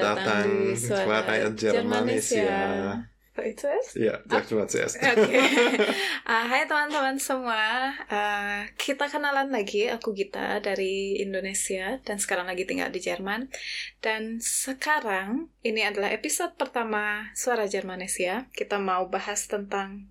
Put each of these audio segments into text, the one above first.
datang di Suara Jermanesia. Oh, itu es? Iya, Jack cuma CS. Oke. Ah, hai teman-teman semua. Ah, kita kenalan lagi. Aku Gita dari Indonesia dan sekarang lagi tinggal di Jerman. Dan sekarang ini adalah episode pertama Suara Jermanesia. Kita mau bahas tentang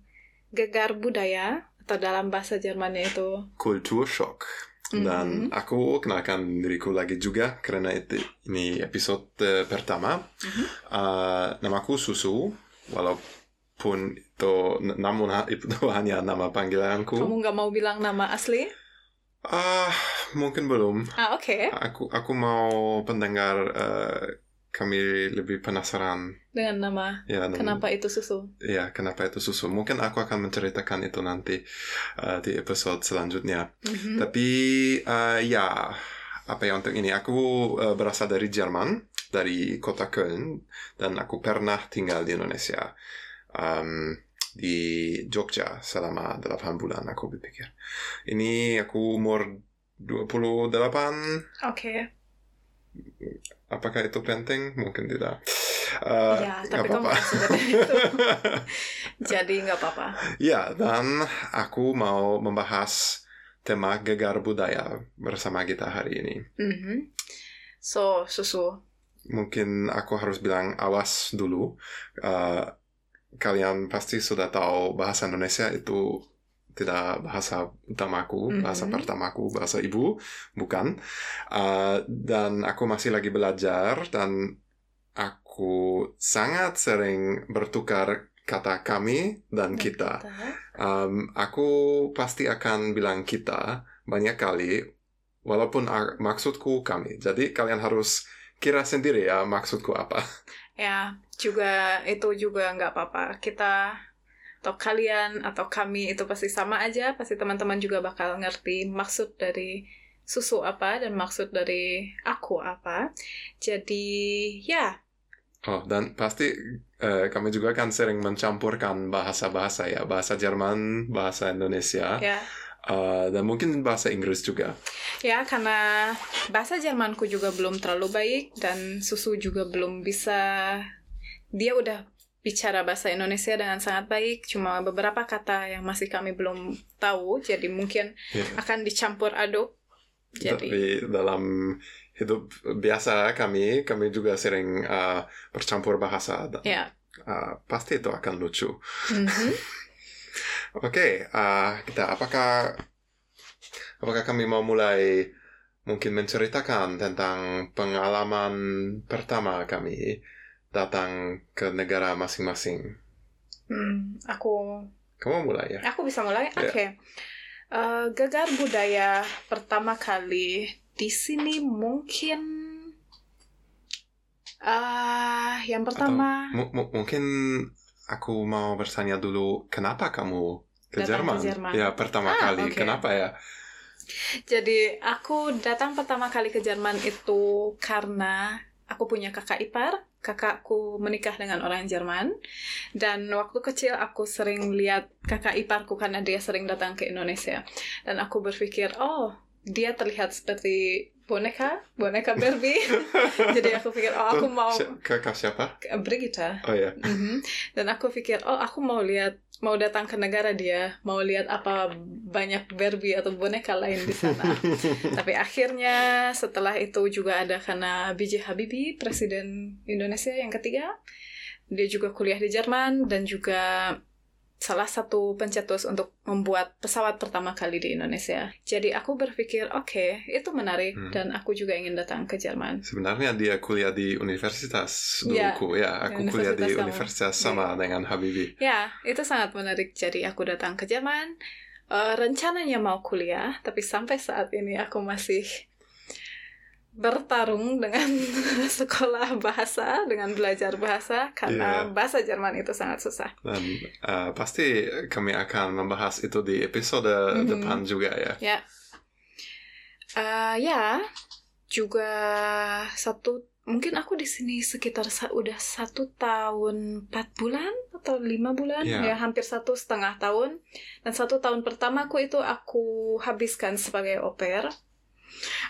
gegar budaya atau dalam bahasa Jermannya itu Kulturshock. Dan Mhm. aku kenalkan diriku lagi juga karena itu, ini episode eh, pertama. Mhm. Uh, namaku Susu, walaupun itu namun itu hanya nama panggilanku. kamu nggak mau bilang nama asli? Ah, mungkin belum. Ah, oke. Aku aku mau pendengar eh, kami lebih penasaran Dengan nama ya dan- kenapa itu susu? ya kenapa itu susu. Mungkin aku akan menceritakan itu nanti eh, di episode selanjutnya. Mhm. Tapi eh, ya apa ya untuk ini aku eh, berasal dari Jerman dari kota Köln dan aku pernah tinggal di Indonesia Em, di Jogja selama 8 bulan aku berpikir. Ini aku umur 28 Oke. Apakah itu penting? Mungkin tidak. Eh, ya, tapi apa-apa. harus sebutin itu. Jadi nggak apa-apa. Ya, dan aku mau membahas tema gegar budaya bersama kita hari ini. Mhm. So, susu. Mungkin aku harus bilang awas dulu. Eh, kalian pasti sudah tahu bahasa Indonesia itu tidak bahasa utamaku, Mhm. bahasa pertamaku, bahasa ibu, bukan. Eh, dan aku masih lagi belajar dan aku sangat sering bertukar kata kami dan kita. Um, aku pasti akan bilang kita banyak kali, walaupun maksudku kami. Jadi kalian harus kira sendiri ya maksudku apa. Ya, juga itu juga nggak apa-apa. Kita atau kalian atau kami itu pasti sama aja. Pasti teman-teman juga bakal ngerti maksud dari susu apa dan maksud dari aku apa. Jadi, ya, Oh, dan pasti eh, kami juga kan sering mencampurkan bahasa-bahasa ya, bahasa Jerman, bahasa Indonesia, ya. eh, dan mungkin bahasa Inggris juga. Ya, karena bahasa Jermanku juga belum terlalu baik dan susu juga belum bisa. Dia udah bicara bahasa Indonesia dengan sangat baik, cuma beberapa kata yang masih kami belum tahu, jadi mungkin Ya. akan dicampur aduk. Jadi, Tapi dalam hidup biasa kami, kami juga sering eh, bercampur bahasa. Dan, ya. eh, pasti itu akan lucu. Mhm. Oke, eh, kita apakah apakah kami mau mulai mungkin menceritakan tentang pengalaman pertama kami datang ke negara masing-masing? Hmm, aku Kamu mulai ya? aku bisa mulai. Ya. Oke. Eh, gegar budaya pertama kali di sini mungkin ah yang pertama mu- mungkin aku mau bertanya dulu, kenapa kamu ke Datang Jerman? ke Jerman. Ya, pertama Ah, kali. oke. Kenapa ya? Jadi aku datang pertama kali ke Jerman itu karena aku punya kakak ipar. Kakakku menikah dengan orang Jerman. Dan waktu kecil aku sering lihat kakak iparku karena dia sering datang ke Indonesia. Dan aku berpikir, oh dia terlihat seperti boneka, boneka Barbie. Jadi aku pikir, oh aku mau kakak siapa? Brigitte. Oh ya. Mhm. Dan aku pikir, oh aku mau lihat, mau datang ke negara dia, mau lihat apa banyak Barbie atau boneka lain di sana. Tapi akhirnya setelah itu juga ada karena B.J. Habibie, Presiden Indonesia yang ketiga, dia juga kuliah di Jerman dan juga salah satu pencetus untuk membuat pesawat pertama kali di Indonesia. Jadi aku berpikir, oke, itu menarik Hmm. dan aku juga ingin datang ke Jerman. Sebenarnya dia kuliah di universitas Ya, duluku ya. Aku kuliah di universitas sama. universitas sama dengan Habibie. Ya, itu sangat menarik. Jadi aku datang ke Jerman. Eh, rencananya mau kuliah, tapi sampai saat ini aku masih bertarung dengan sekolah bahasa, dengan belajar bahasa, karena Iya. bahasa Jerman itu sangat susah. Dan uh, pasti kami akan membahas itu di episode Mhm. depan juga ya. Ya, Eh, ya, juga satu mungkin aku di sini sekitar sa- udah satu tahun empat bulan atau lima bulan Iya. ya hampir satu setengah tahun dan satu tahun pertamaku itu aku habiskan sebagai pair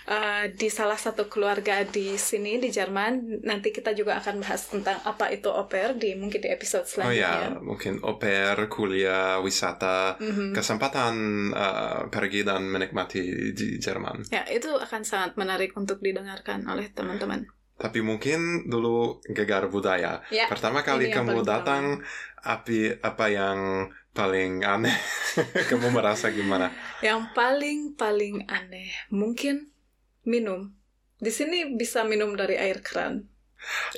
uh, di salah satu keluarga di sini di Jerman. Nanti kita juga akan bahas tentang apa itu au pair di mungkin di episode Oh selanjutnya. ya, mungkin au pair, kuliah, wisata, Mhm. kesempatan uh, pergi dan menikmati di Jerman. Ya, itu akan sangat menarik untuk didengarkan oleh teman-teman. Tapi mungkin dulu gegar budaya. Ya, Pertama kali kamu datang, api apa yang paling aneh? kamu merasa gimana? Yang paling-paling aneh mungkin minum. Di sini bisa minum dari air keran.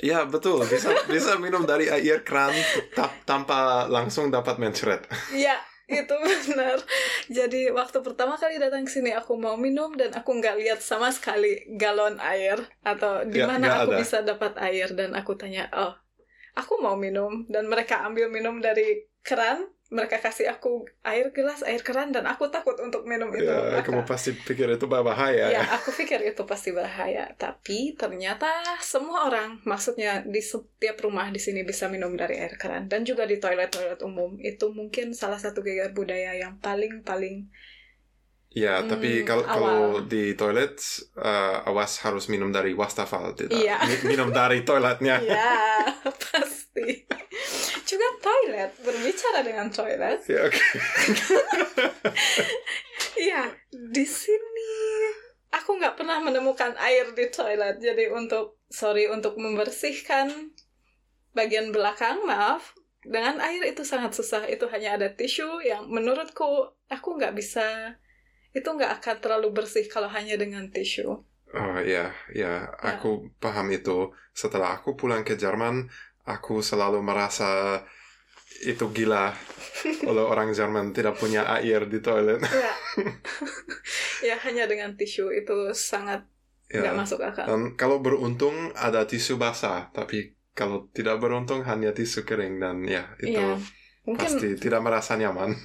Ya betul, bisa bisa minum dari air keran ta- tanpa langsung dapat mencret. Ya, itu benar. Jadi waktu pertama kali datang ke sini aku mau minum dan aku nggak lihat sama sekali galon air atau di Nggak- mana aku ada. bisa dapat air dan aku tanya, "Oh, aku mau minum." Dan mereka ambil minum dari keran, mereka kasih aku air gelas air keran dan aku takut untuk minum itu. Ya, Maka- kamu pasti pikir itu berbahaya. Ya, ya. aku pikir itu pasti bahaya. Tapi ternyata semua orang, maksudnya di setiap rumah di sini bisa minum dari air keran dan juga di toilet-toilet umum. Itu mungkin salah satu gegar budaya yang paling-paling Ya, Hmm, tapi kalau kalau di toilet eh, awas harus minum dari wastafel tidak Iya. Mi- minum dari toiletnya. ya pasti. Juga toilet, berbicara dengan toilet. Ya, oke. Iya, di sini aku nggak pernah menemukan air di toilet. Jadi untuk sorry untuk membersihkan bagian belakang, maaf. Dengan air itu sangat susah. Itu hanya ada tisu yang menurutku aku nggak bisa. Itu nggak akan terlalu bersih kalau hanya dengan tisu. Oh ya, ya, aku paham itu. Setelah aku pulang ke Jerman, aku selalu merasa itu gila oleh orang Jerman tidak punya air di toilet. Ya, ya hanya dengan tisu itu sangat nggak Ya. masuk akal. Dan kalau beruntung ada tisu basah, tapi kalau tidak beruntung hanya tisu kering dan ya itu Iya, mungkin pasti tidak merasa nyaman.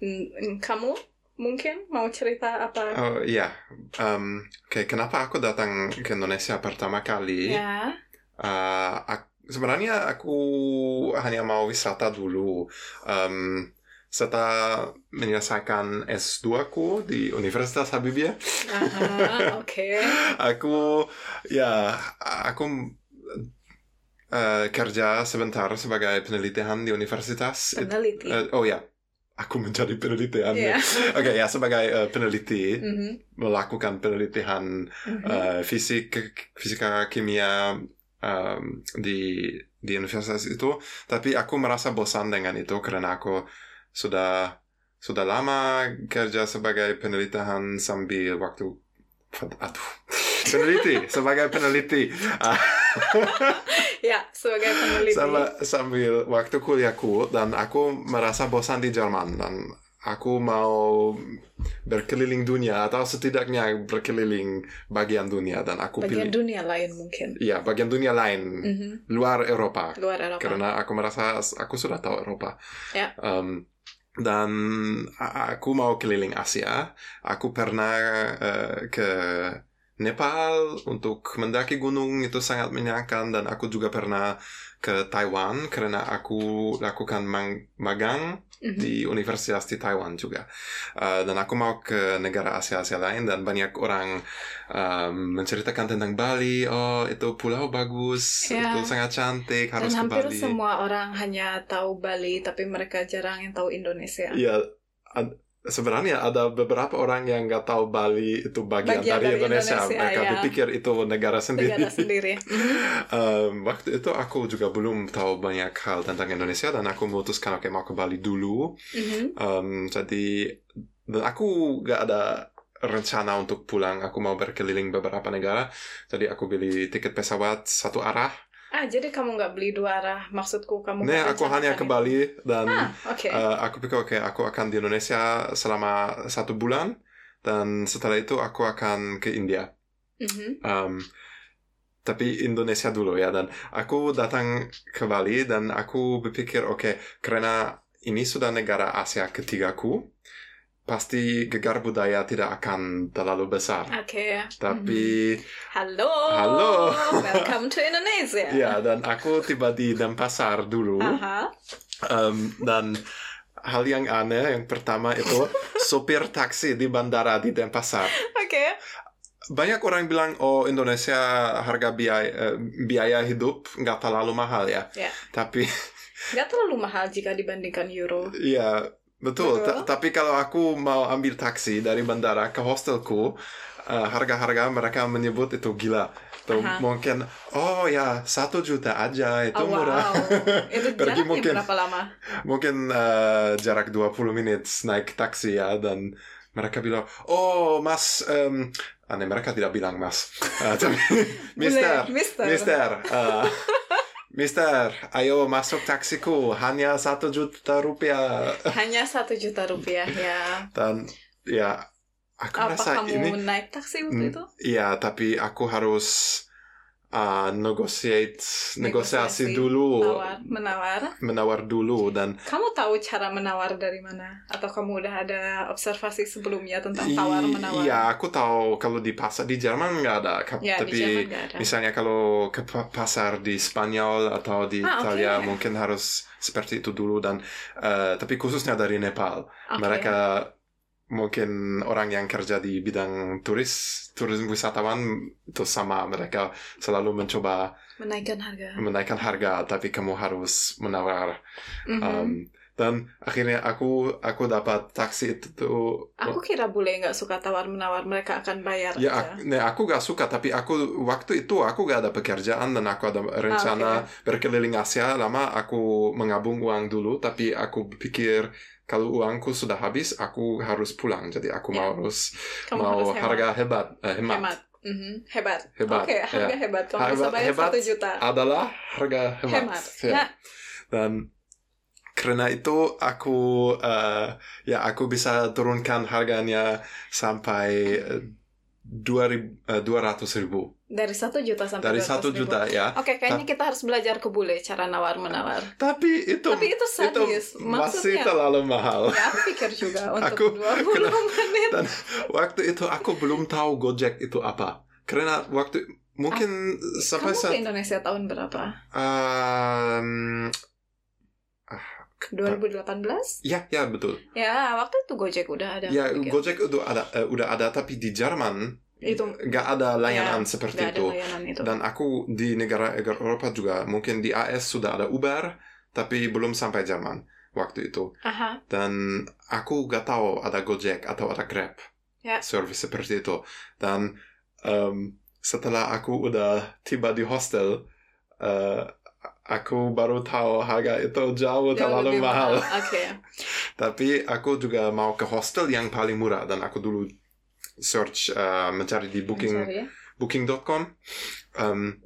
Mm, kamu mungkin mau cerita apa? Oh iya, Em, oke kenapa aku datang ke Indonesia pertama kali? Ya, Uh, ak- sebenarnya aku hanya mau wisata dulu. Em, setelah menyelesaikan S2 ku di Universitas Habibie, Aha, oke. aku ya aku eh, kerja sebentar sebagai penelitian di universitas. Peneliti. Eh, oh ya, aku menjadi penelitian. Iya. Oke ya sebagai eh, peneliti Mhm, melakukan penelitian mhm. eh, fisik fisika kimia em, di di universitas itu tapi aku merasa bosan dengan itu karena aku sudah sudah lama kerja sebagai penelitian sambil waktu aduh peneliti sebagai peneliti Ya, sebagai peneliti. sama sambil waktu kuliahku dan aku merasa bosan di Jerman dan aku mau berkeliling dunia atau setidaknya berkeliling bagian dunia dan aku Bagian pilih dunia lain mungkin. Iya, bagian dunia lain Mhm, luar Eropa. Luar Eropa. Karena aku merasa aku sudah tahu Eropa. Ya. Em, dan aku mau keliling Asia. Aku pernah eh, ke Nepal untuk mendaki gunung itu sangat menyenangkan dan aku juga pernah ke Taiwan karena aku lakukan magang Mhm. di universitas di Taiwan juga. Uh, dan aku mau ke negara Asia-Asia lain dan banyak orang um, menceritakan tentang Bali. Oh, itu pulau bagus, Ya. itu sangat cantik, Dan harus ke hampir Bali. semua orang hanya tahu Bali, tapi mereka jarang yang tahu Indonesia. Iya, ad- sebenarnya ada beberapa orang yang nggak tahu Bali itu bagian, Bagian dari, dari Indonesia. Indonesia, Mereka ya. dipikir itu negara sendiri. Negara sendiri. Um, waktu itu aku juga belum tahu banyak hal tentang Indonesia dan aku memutuskan oke mau ke Bali dulu. Mhm. Um, jadi dan aku gak ada rencana untuk pulang. Aku mau berkeliling beberapa negara. Jadi aku beli tiket pesawat satu arah. Ah, jadi kamu nggak beli dua arah? Maksudku kamu nggak aku hanya ke rencanakan Bali dan? Ah, oke. uh, aku pikir oke aku akan di Indonesia selama satu bulan dan setelah itu aku akan ke India. Mhm. Um, tapi Indonesia dulu ya dan aku datang ke Bali dan aku berpikir oke karena ini sudah negara Asia ketigaku pasti gegar budaya tidak akan terlalu besar Oke. tapi Halo. Halo. Welcome to Indonesia. ya dan aku tiba di Denpasar dulu Aha. Um, dan hal yang aneh yang pertama itu sopir taksi di bandara di Denpasar Oke. banyak orang bilang oh Indonesia harga biaya eh, biaya hidup nggak terlalu mahal ya. Ya. Tapi Nggak terlalu mahal jika dibandingkan euro. ya betul. Betul. Ta- tapi kalau aku mau ambil taksi dari bandara ke hostelku, eh, harga-harga mereka menyebut itu gila. Tuh Aha. mungkin oh ya satu juta aja itu oh, murah. wow. Itu Pergi jaraknya mungkin. berapa lama? mungkin eh, jarak 20 menit naik taksi ya dan mereka bilang oh mas em, aneh mereka tidak bilang mas Eh, tapi mister Mister. mister eh, mister ayo masuk taksiku hanya satu juta rupiah Hanya satu juta rupiah ya. dan ya aku Apa merasa kamu ini naik taksi waktu Hmm, itu? Iya, tapi aku harus uh, negotiate, negosiasi Negosiasi, dulu, Menawar, menawar. menawar dulu dan Kamu tahu cara menawar dari mana? Atau kamu udah ada observasi sebelumnya tentang tawar menawar? Iya, aku tahu kalau di pasar di Jerman nggak ada, Ya, di tapi nggak ada. misalnya kalau ke pa- pasar di Spanyol atau di Ah. Italia mungkin harus seperti itu dulu dan uh, tapi khususnya dari Nepal, Oke. mereka mungkin orang yang kerja di bidang turis, turisme wisatawan itu sama mereka selalu mencoba menaikkan harga. menaikkan harga tapi kamu harus menawar Mhm. um, dan akhirnya aku aku dapat taksi itu tuh Aku kira bule nggak suka tawar menawar, mereka akan bayar ya aja. aku, nah, aku gak suka tapi aku waktu itu aku gak ada pekerjaan dan aku ada rencana berkeliling Asia lama aku mengabung uang dulu tapi aku pikir kalau uangku sudah habis aku harus pulang jadi aku Ya. mau harus Kamu mau harus hemat. harga hebat eh, hemat, hemat. Mhm, Hebat. Hebat, Oke, harga ya. hebat. Kamu Harga bisa bayar hebat satu juta. adalah harga hemat, Hemat. Ya. Ya. dan karena itu aku eh, ya aku bisa turunkan harganya sampai dua dua ratus ribu Dari satu juta sampai dari 200 satu ribu. juta ya Oke, kayaknya kita harus belajar ke bule cara nawar menawar. tapi itu Tapi itu itu sadis. masih Maksudnya, terlalu mahal ya aku pikir juga Aku- untuk 20 menit. dan waktu itu aku belum tahu Gojek itu apa karena waktu mungkin sampai Kamu ke saat Indonesia tahun berapa? um, 2018? ya ya betul Ya, waktu itu Gojek udah ada. ya pikir. Gojek udah ada eh, udah ada tapi di Jerman Itu nggak ada layanan Ya, seperti ada itu layanan itu. dan aku di negara Eropa juga mungkin di AS sudah ada Uber tapi belum sampai Jerman waktu itu Aha, dan aku nggak tahu ada Gojek atau ada Grab Ya. service seperti itu dan em, setelah aku udah tiba di hostel eh, aku baru tahu harga itu jauh, jauh terlalu mahal. Oke. tapi aku juga mau ke hostel yang paling murah dan aku dulu search eh, mencari di booking ya. booking.com Em,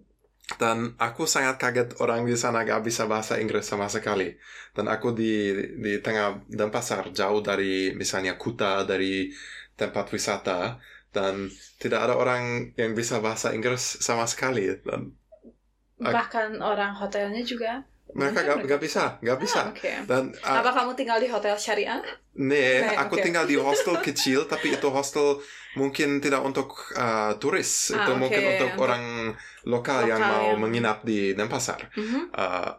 dan aku sangat kaget orang di sana gak bisa bahasa Inggris sama sekali. Dan aku di di tengah dan pasar jauh dari misalnya Kuta dari tempat wisata dan tidak ada orang yang bisa bahasa Inggris sama sekali. Dan Bahkan orang hotelnya juga. mereka gak, gak bisa gak bisa Ah, Oke. dan ah, Apa kamu tinggal di hotel syariah? Nee, Nee, aku tinggal di hostel kecil, tapi itu hostel mungkin tidak untuk uh, turis, Ah, itu oke, mungkin untuk untuk orang lokal, yang lokal mau yang- menginap di Denpasar. Mhm. Uh,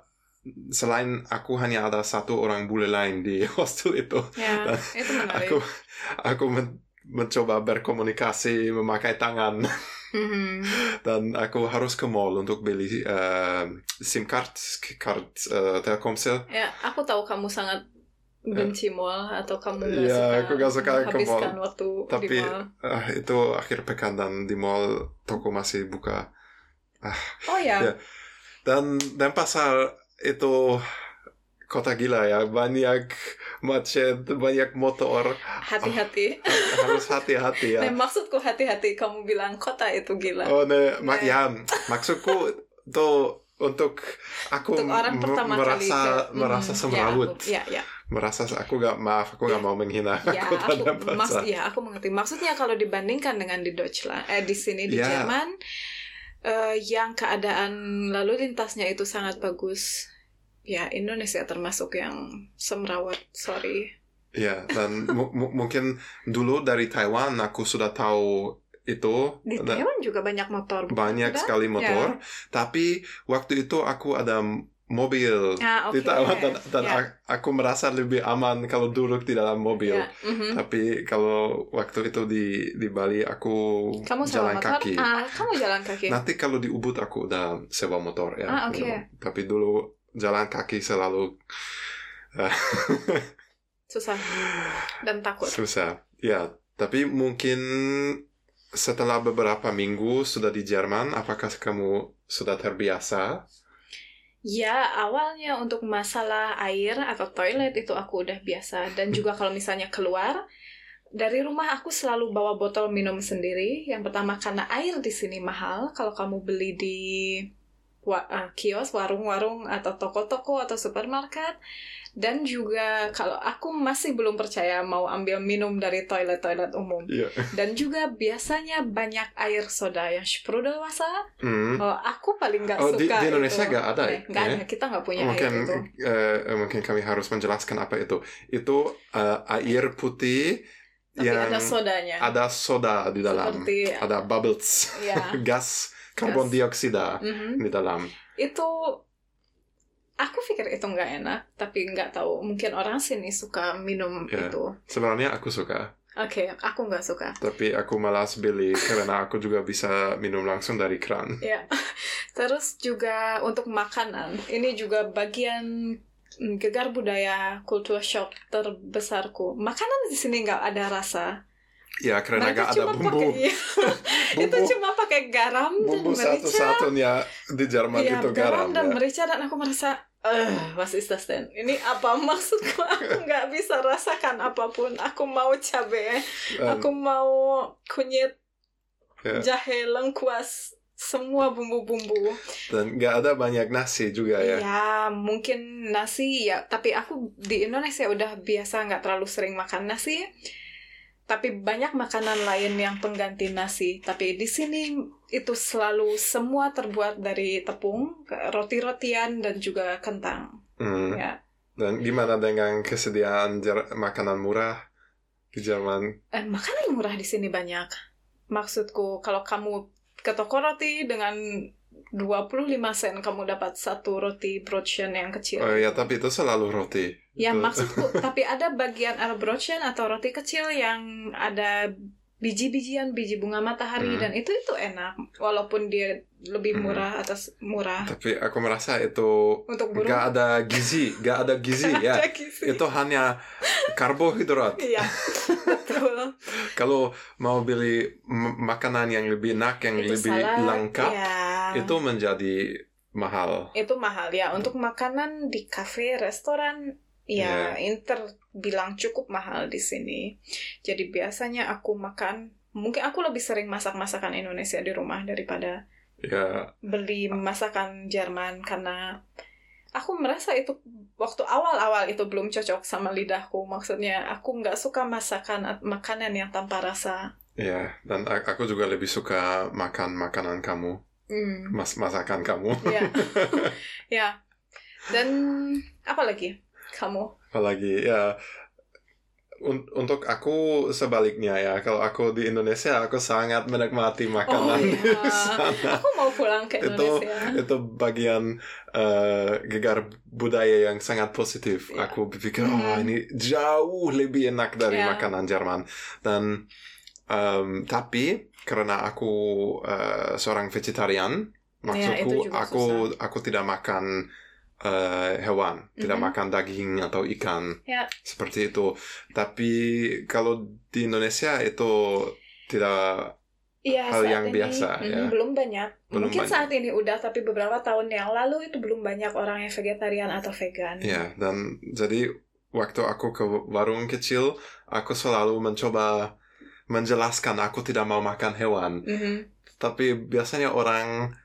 selain aku hanya ada satu orang bule lain di hostel itu, Ya, itu menarik. aku aku men- mencoba berkomunikasi memakai tangan Mhm. dan aku harus ke mall untuk beli uh, SIM card, card uh, Telkomsel. Ya, aku tahu kamu sangat benci mall atau kamu nggak Ya, suka aku nggak suka ke mall. waktu di Tapi mall. ah, itu akhir pekan dan di mall toko masih buka. Oh ya, Ya. Dan dan pasar itu kota gila ya banyak macet banyak motor hati-hati. harus hati-hati ya. Nah, maksudku hati-hati kamu bilang kota itu gila. Oh ne, mak Nah. ya maksudku tuh untuk aku Untuk orang pertama merasa kali ke, merasa Mhm, semrawut Ya, aku, ya, ya. merasa aku gak maaf aku gak Ya. mau menghina Ya, aku, mas, pasar. ya, aku mengerti. Maksudnya kalau dibandingkan dengan di Deutschland, eh di sini di Ya. Jerman, eh, yang keadaan lalu lintasnya itu sangat bagus. Ya, Indonesia termasuk yang semrawut. Sorry. Ya, dan mu- mu- mungkin dulu dari Taiwan aku sudah tahu itu Di Taiwan juga banyak motor. bukan? banyak Tidak? sekali motor. Tapi waktu itu aku ada mobil Ah, di oke. Taiwan dan, dan Ya. a- aku merasa lebih aman kalau duduk di dalam mobil. Ya, mhm. Tapi kalau waktu itu di di Bali aku Kamu jalan motor? kaki. Ah, kamu jalan kaki. Nanti kalau di Ubud aku udah sewa motor ya. Ah, memang. Tapi dulu jalan kaki selalu Susah dan takut. susah. Ya, tapi mungkin setelah beberapa minggu sudah di Jerman, apakah kamu sudah terbiasa? Ya, awalnya untuk masalah air atau toilet itu aku udah biasa. Dan juga kalau misalnya keluar, dari rumah aku selalu bawa botol minum sendiri. Yang pertama karena air di sini mahal. Kalau kamu beli di wa- eh, kios, warung-warung, atau toko-toko, atau supermarket. Dan juga kalau aku masih belum percaya mau ambil minum dari toilet-toilet umum. Iya. Dan juga biasanya banyak air soda yang sprudelwasser. Hmm. Oh, aku paling nggak Oh, suka di- di Indonesia itu. nggak ada Eh, nggak ya? ada. Kita nggak punya mungkin air itu. eh, mungkin kami harus menjelaskan apa itu. Itu eh, air putih Tapi yang ada sodanya. ada soda di dalam, Seperti ada bubbles, ya. gas karbon dioksida mhm. di dalam. Itu aku pikir itu nggak enak, tapi nggak tahu. Mungkin orang sini suka minum Ya. itu. Sebenarnya aku suka, Oke, aku nggak suka. tapi aku malas beli karena aku juga bisa minum langsung dari keran. Ya. Terus juga untuk makanan, ini juga bagian mm, gegar budaya kultur shock terbesarku. Makanan di sini nggak ada rasa. Ya karena nggak ada bumbu, iya. itu bumbu, cuma pakai garam dan bumbu merica. satu-satunya di Jerman Iya, itu garam, dan ya. merica dan aku merasa eh was is? Ini apa maksudku? Aku nggak bisa rasakan apa pun. Aku mau Dan- aku mau kunyit, Ya. jahe, lengkuas, semua bumbu-bumbu. dan nggak ada banyak nasi juga ya. Ya, mungkin nasi ya. Tapi aku di Indonesia udah biasa nggak terlalu sering makan nasi. Tapi banyak makanan lain yang pengganti nasi. Tapi di sini itu selalu semua terbuat dari tepung, roti-rotian dan juga kentang. Hmm. Ya. Dan gimana dengan kesediaan makanan murah di Jerman? Eh, makanan murah di sini banyak. Maksudku kalau kamu ke toko roti dengan 25 sen kamu dapat satu roti brotchen yang kecil. Oh ya, tapi itu selalu roti. Ya Itu- maksudku, tapi ada bagian ada brotchen atau roti kecil yang ada biji-bijian, biji bunga matahari Hmm. dan itu itu enak walaupun dia lebih Hmm. murah atas murah Tapi aku merasa itu untuk burung. nggak ada gizi, nggak ada gizi ya. Ada gizi. Itu hanya karbohidrat. Iya, betul. Kalau mau beli makanan yang lebih enak, yang Itu lebih salad, lengkap, ya. itu menjadi mahal. itu mahal ya untuk makanan di kafe restoran ya ini terbilang cukup mahal di sini. Jadi biasanya aku makan mungkin aku lebih sering masak masakan Indonesia di rumah daripada Ya, beli masakan Jerman karena aku merasa itu waktu awal-awal itu belum cocok sama lidahku. Maksudnya aku nggak suka masakan makanan yang tanpa rasa. Ya. Dan aku juga lebih suka makan makanan kamu, Hmm. mas masakan kamu. ya ya dan apa lagi kamu Apalagi ya un- untuk aku sebaliknya ya. Kalau aku di Indonesia aku sangat menikmati makanan Oh, di iya. sana. aku mau pulang ke Itu- Indonesia Itu bagian eh, gegar budaya yang sangat positif. Iya. Aku berpikir, Mhm. oh ini jauh lebih enak dari Iya. makanan Jerman. Dan em, tapi karena aku eh, seorang vegetarian, maksudku Iya, juga aku aku tidak makan eh, hewan, tidak Mhm. makan daging atau ikan Ya. seperti itu. Tapi kalau di Indonesia itu tidak Iya, hal saat yang ini, biasa, mm, ya. belum banyak. Belum Mungkin banyak. saat ini udah, tapi beberapa tahun yang lalu itu belum banyak orang yang vegetarian atau vegan. Ya, dan jadi waktu aku ke warung kecil, aku selalu mencoba menjelaskan aku tidak mau makan hewan. Mhm. Tapi biasanya orang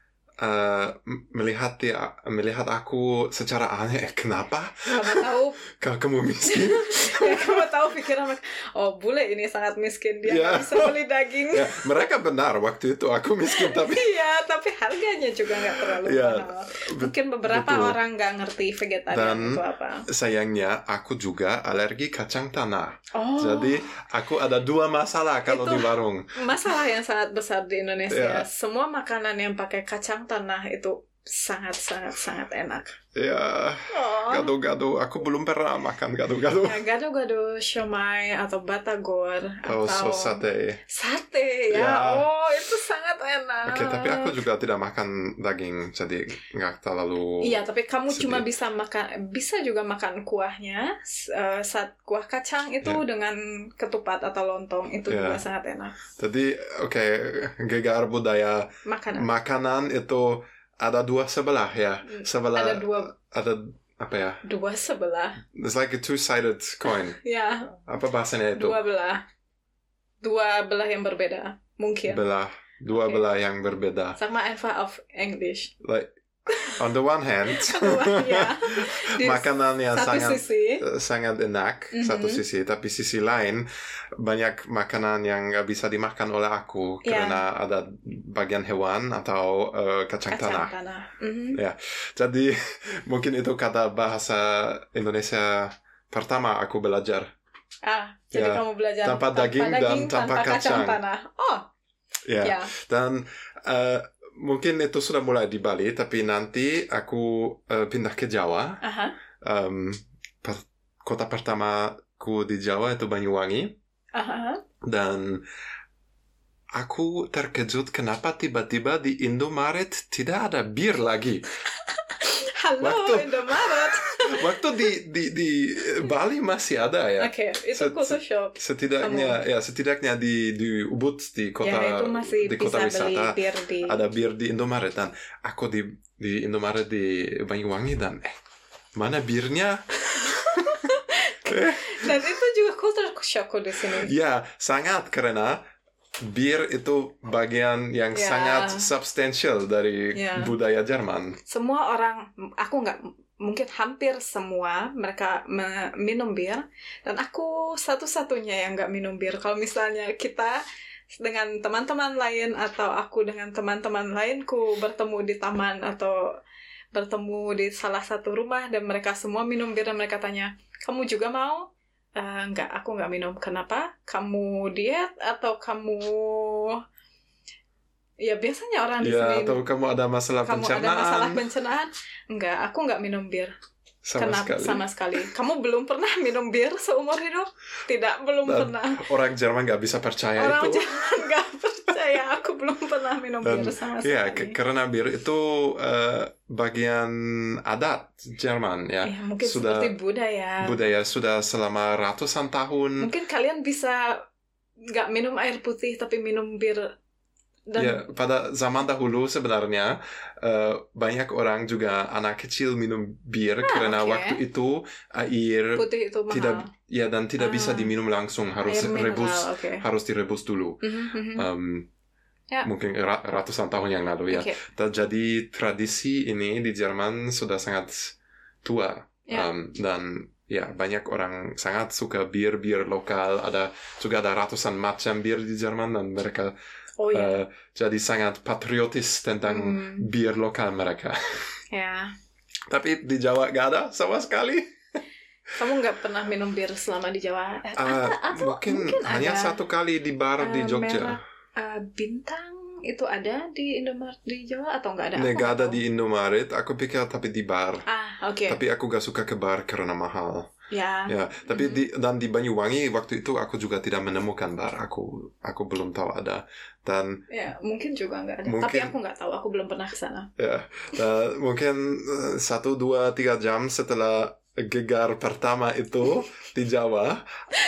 m- melihat dia, melihat aku secara aneh, "Eh, kenapa? Kamu tahu, kamu miskin? ya, kamu tahu pikiran mereka, oh bule ini sangat miskin dia nggak bisa beli daging. ya, mereka benar waktu itu aku miskin, tapi Iya, tapi harganya juga nggak terlalu Iya, mahal. Mungkin beberapa betul. orang nggak ngerti vegetarian Dan- itu apa. sayangnya aku juga alergi kacang tanah. Oh, Jadi aku ada dua masalah kalau Itu- di warung. masalah yang sangat besar di Indonesia. Iya. Semua makanan yang pakai kacang tanah itu sangat sangat sangat enak. Ya, Oh. gado-gado. Aku belum pernah makan gado-gado. Ya, gado-gado siomay atau batagor Oh, atau so sate. sate ya. Ya. Oh, itu sangat enak. Oke, tapi aku juga tidak makan daging, jadi nggak terlalu. Iya, tapi kamu sedih. cuma bisa makan, bisa juga makan kuahnya. s- eh, saat kuah kacang itu Ya. dengan ketupat atau lontong itu Ya. juga sangat enak. Jadi, oke, gegar budaya Makanan. makanan itu ada dua sebelah ya. Sebelah Ada dua ada apa ya? dua sebelah. It's like a two-sided coin. Ya, Apa bahasanya itu? dua belah. Dua belah yang berbeda. Mungkin. Belah. Dua Oke. belah yang berbeda. Sama Eva of English. Like on the one hand, ya. Makanan yang satu sangat sisi. eh, sangat enak Mhm. satu sisi, tapi sisi lain banyak makanan yang nggak bisa dimakan oleh aku Ya. karena ada bagian hewan atau eh, kacang, Kacang tanah. tanah. Mhm. Jadi mungkin itu kata bahasa Indonesia pertama aku belajar. Ah, jadi Ya. kamu belajar Tanpa daging dan tanpa kacang. tanah. Oh, Ya. ya. Dan eh, mungkin itu sudah mulai di Bali, tapi nanti aku eh, pindah ke Jawa. Aha. Em, per- kota pertamaku di Jawa itu Banyuwangi. Aha. Dan aku terkejut kenapa tiba-tiba di Indomaret tidak ada bir lagi. Halo, Waktu- Indomaret. Waktu di di di Bali masih ada ya. Oke, itu Se- khusus shop. Setidaknya ya setidaknya di di Ubud di kota ya, itu masih di bisa kota beli wisata bir di... ada bir di Indomaret dan aku di di Indomaret di Banyuwangi dan eh mana birnya? Dan itu juga culture shock di sini. ya sangat karena bir itu bagian yang Ya. sangat substansial dari Ya. budaya Jerman. Semua orang, aku nggak, mungkin hampir semua mereka me- minum bir. Dan aku satu-satunya yang nggak minum bir. Kalau misalnya kita dengan teman-teman lain atau aku dengan teman-teman lainku bertemu di taman atau bertemu di salah satu rumah dan mereka semua minum bir dan mereka tanya kamu juga mau "Eh, enggak aku nggak minum kenapa kamu diet atau kamu ya biasanya orang di Ya sini atau kamu ada masalah kamu ada pencernaan? masalah pencernaan? Enggak aku nggak minum bir. Sama kenapa sekali. sama sekali. Kamu belum pernah minum bir seumur hidup? Tidak belum Dan pernah. Orang Jerman nggak bisa percaya orang itu. jangan nggak percaya. Aku belum pernah minum Dan, bir sama Ya, sekali. ke- karena bir itu eh, bagian adat Jerman ya. Ya, mungkin sudah seperti budaya. Budaya sudah selama ratusan tahun. mungkin kalian bisa nggak minum air putih tapi minum bir dan Ya, pada zaman dahulu sebenarnya eh, banyak orang juga anak kecil minum bir karena Ah, oke. waktu itu air putih itu mahal tidak ya dan tidak bisa Ah. diminum langsung harus air mineral rebus oke harus direbus dulu. Mhm, mhm. Em, Ya. Mungkin ra- ratusan tahun yang lalu ya. Oke. Dan Jadi tradisi ini di Jerman sudah sangat tua Ya. Em, dan ya banyak orang sangat suka bir bir lokal. Ada juga ada ratusan macam bir di Jerman dan mereka oh ya eh, jadi sangat patriotis tentang Hmm, bir lokal mereka. ya Tapi di Jawa gak ada sama sekali. kamu nggak pernah minum bir selama di Jawa Eh, Ah, atau- mungkin, mungkin hanya ada satu kali di bar di eh, Jogja. merek, eh, bintang itu ada di Indomaret di Jawa atau nggak ada Nggak ada tahu. di Indomaret. Aku pikir tapi di bar. ah oke Tapi aku gak suka ke bar karena mahal. Ya Ya, tapi Mhm. di dan di Banyuwangi waktu itu aku juga tidak menemukan bar. Aku aku belum tahu ada. Dan ya mungkin juga nggak ada Mungkin- tapi aku nggak tahu aku belum pernah ke sana ya, dan mungkin eh, satu dua tiga jam setelah gegar pertama itu di Jawa,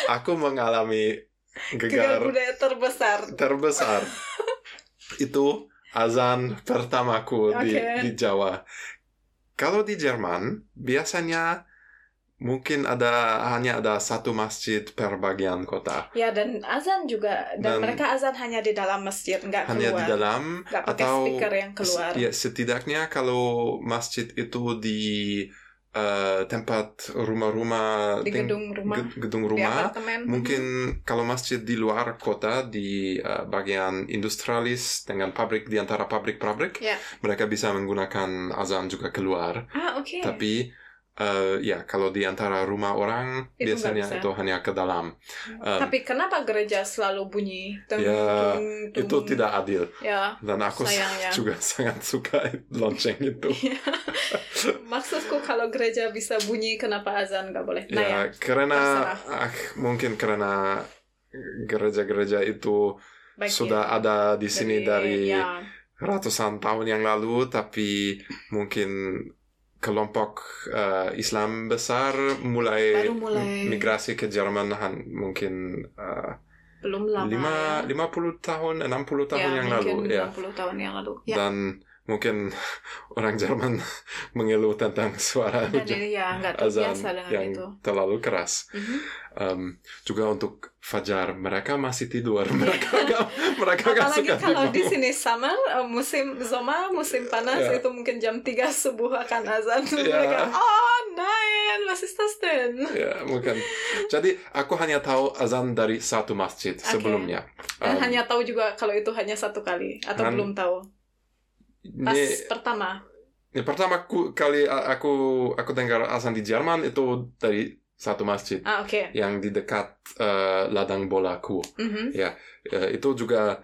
aku mengalami gegar gegar budaya terbesar terbesar. itu azan pertamaku di Oke. di Jawa. Kalau di Jerman biasanya mungkin ada hanya ada satu masjid per bagian kota. ya dan azan juga dan, Dan- mereka azan hanya di dalam masjid nggak hanya keluar. di dalam nggak pakai atau speaker yang keluar. ya setidaknya kalau masjid itu di eh, tempat rumah-rumah di ting- gedung rumah. ge- gedung rumah apartemen. mungkin kalau masjid di luar kota di eh, bagian industrialis dengan pabrik di antara pabrik-pabrik Ya. mereka bisa menggunakan azan juga keluar. Ah oke. Tapi eh, ya kalau di antara rumah orang Itu biasanya itu hanya ke dalam. Um, Tapi kenapa gereja selalu bunyi? Tung, Ya, tung, tung. itu tidak adil Ya, dan aku Sayangnya. juga sangat suka lonceng itu. maksudku kalau gereja bisa bunyi, kenapa azan nggak boleh? Nah ya, ya, karena ah, mungkin karena gereja-gereja itu baik sudah ya. ada di sini dari ya, ratusan tahun yang lalu, tapi mungkin kelompok eh, Islam besar mulai, Baru mulai. migrasi ke Jerman han- mungkin eh, belum lama lima ya. lima puluh tahun, 60 tahun ya, yang lalu, ya. 60 tahun yang lalu. Ya. Dan mungkin orang Jerman mengeluh tentang suara Dan ini ya nggak azan yang itu. terlalu keras. Mhm. Um, juga untuk fajar mereka masih tidur mereka nggak mereka nggak Apalagi suka kalau di sini summer, musim zoma, musim panas Ya. itu mungkin jam 3 subuh akan azan. Ya. Mereka, oh nein, was ist das denn? ya mungkin jadi aku hanya tahu azan dari satu masjid Oke. sebelumnya Dan Um, hanya tahu juga kalau itu hanya satu kali atau belum tahu. Pas pertama. ini pertama ku- kali aku aku dengar azan di Jerman itu dari satu masjid Ah, oke. yang di dekat eh, ladang bolaku Mhm. Eh, itu juga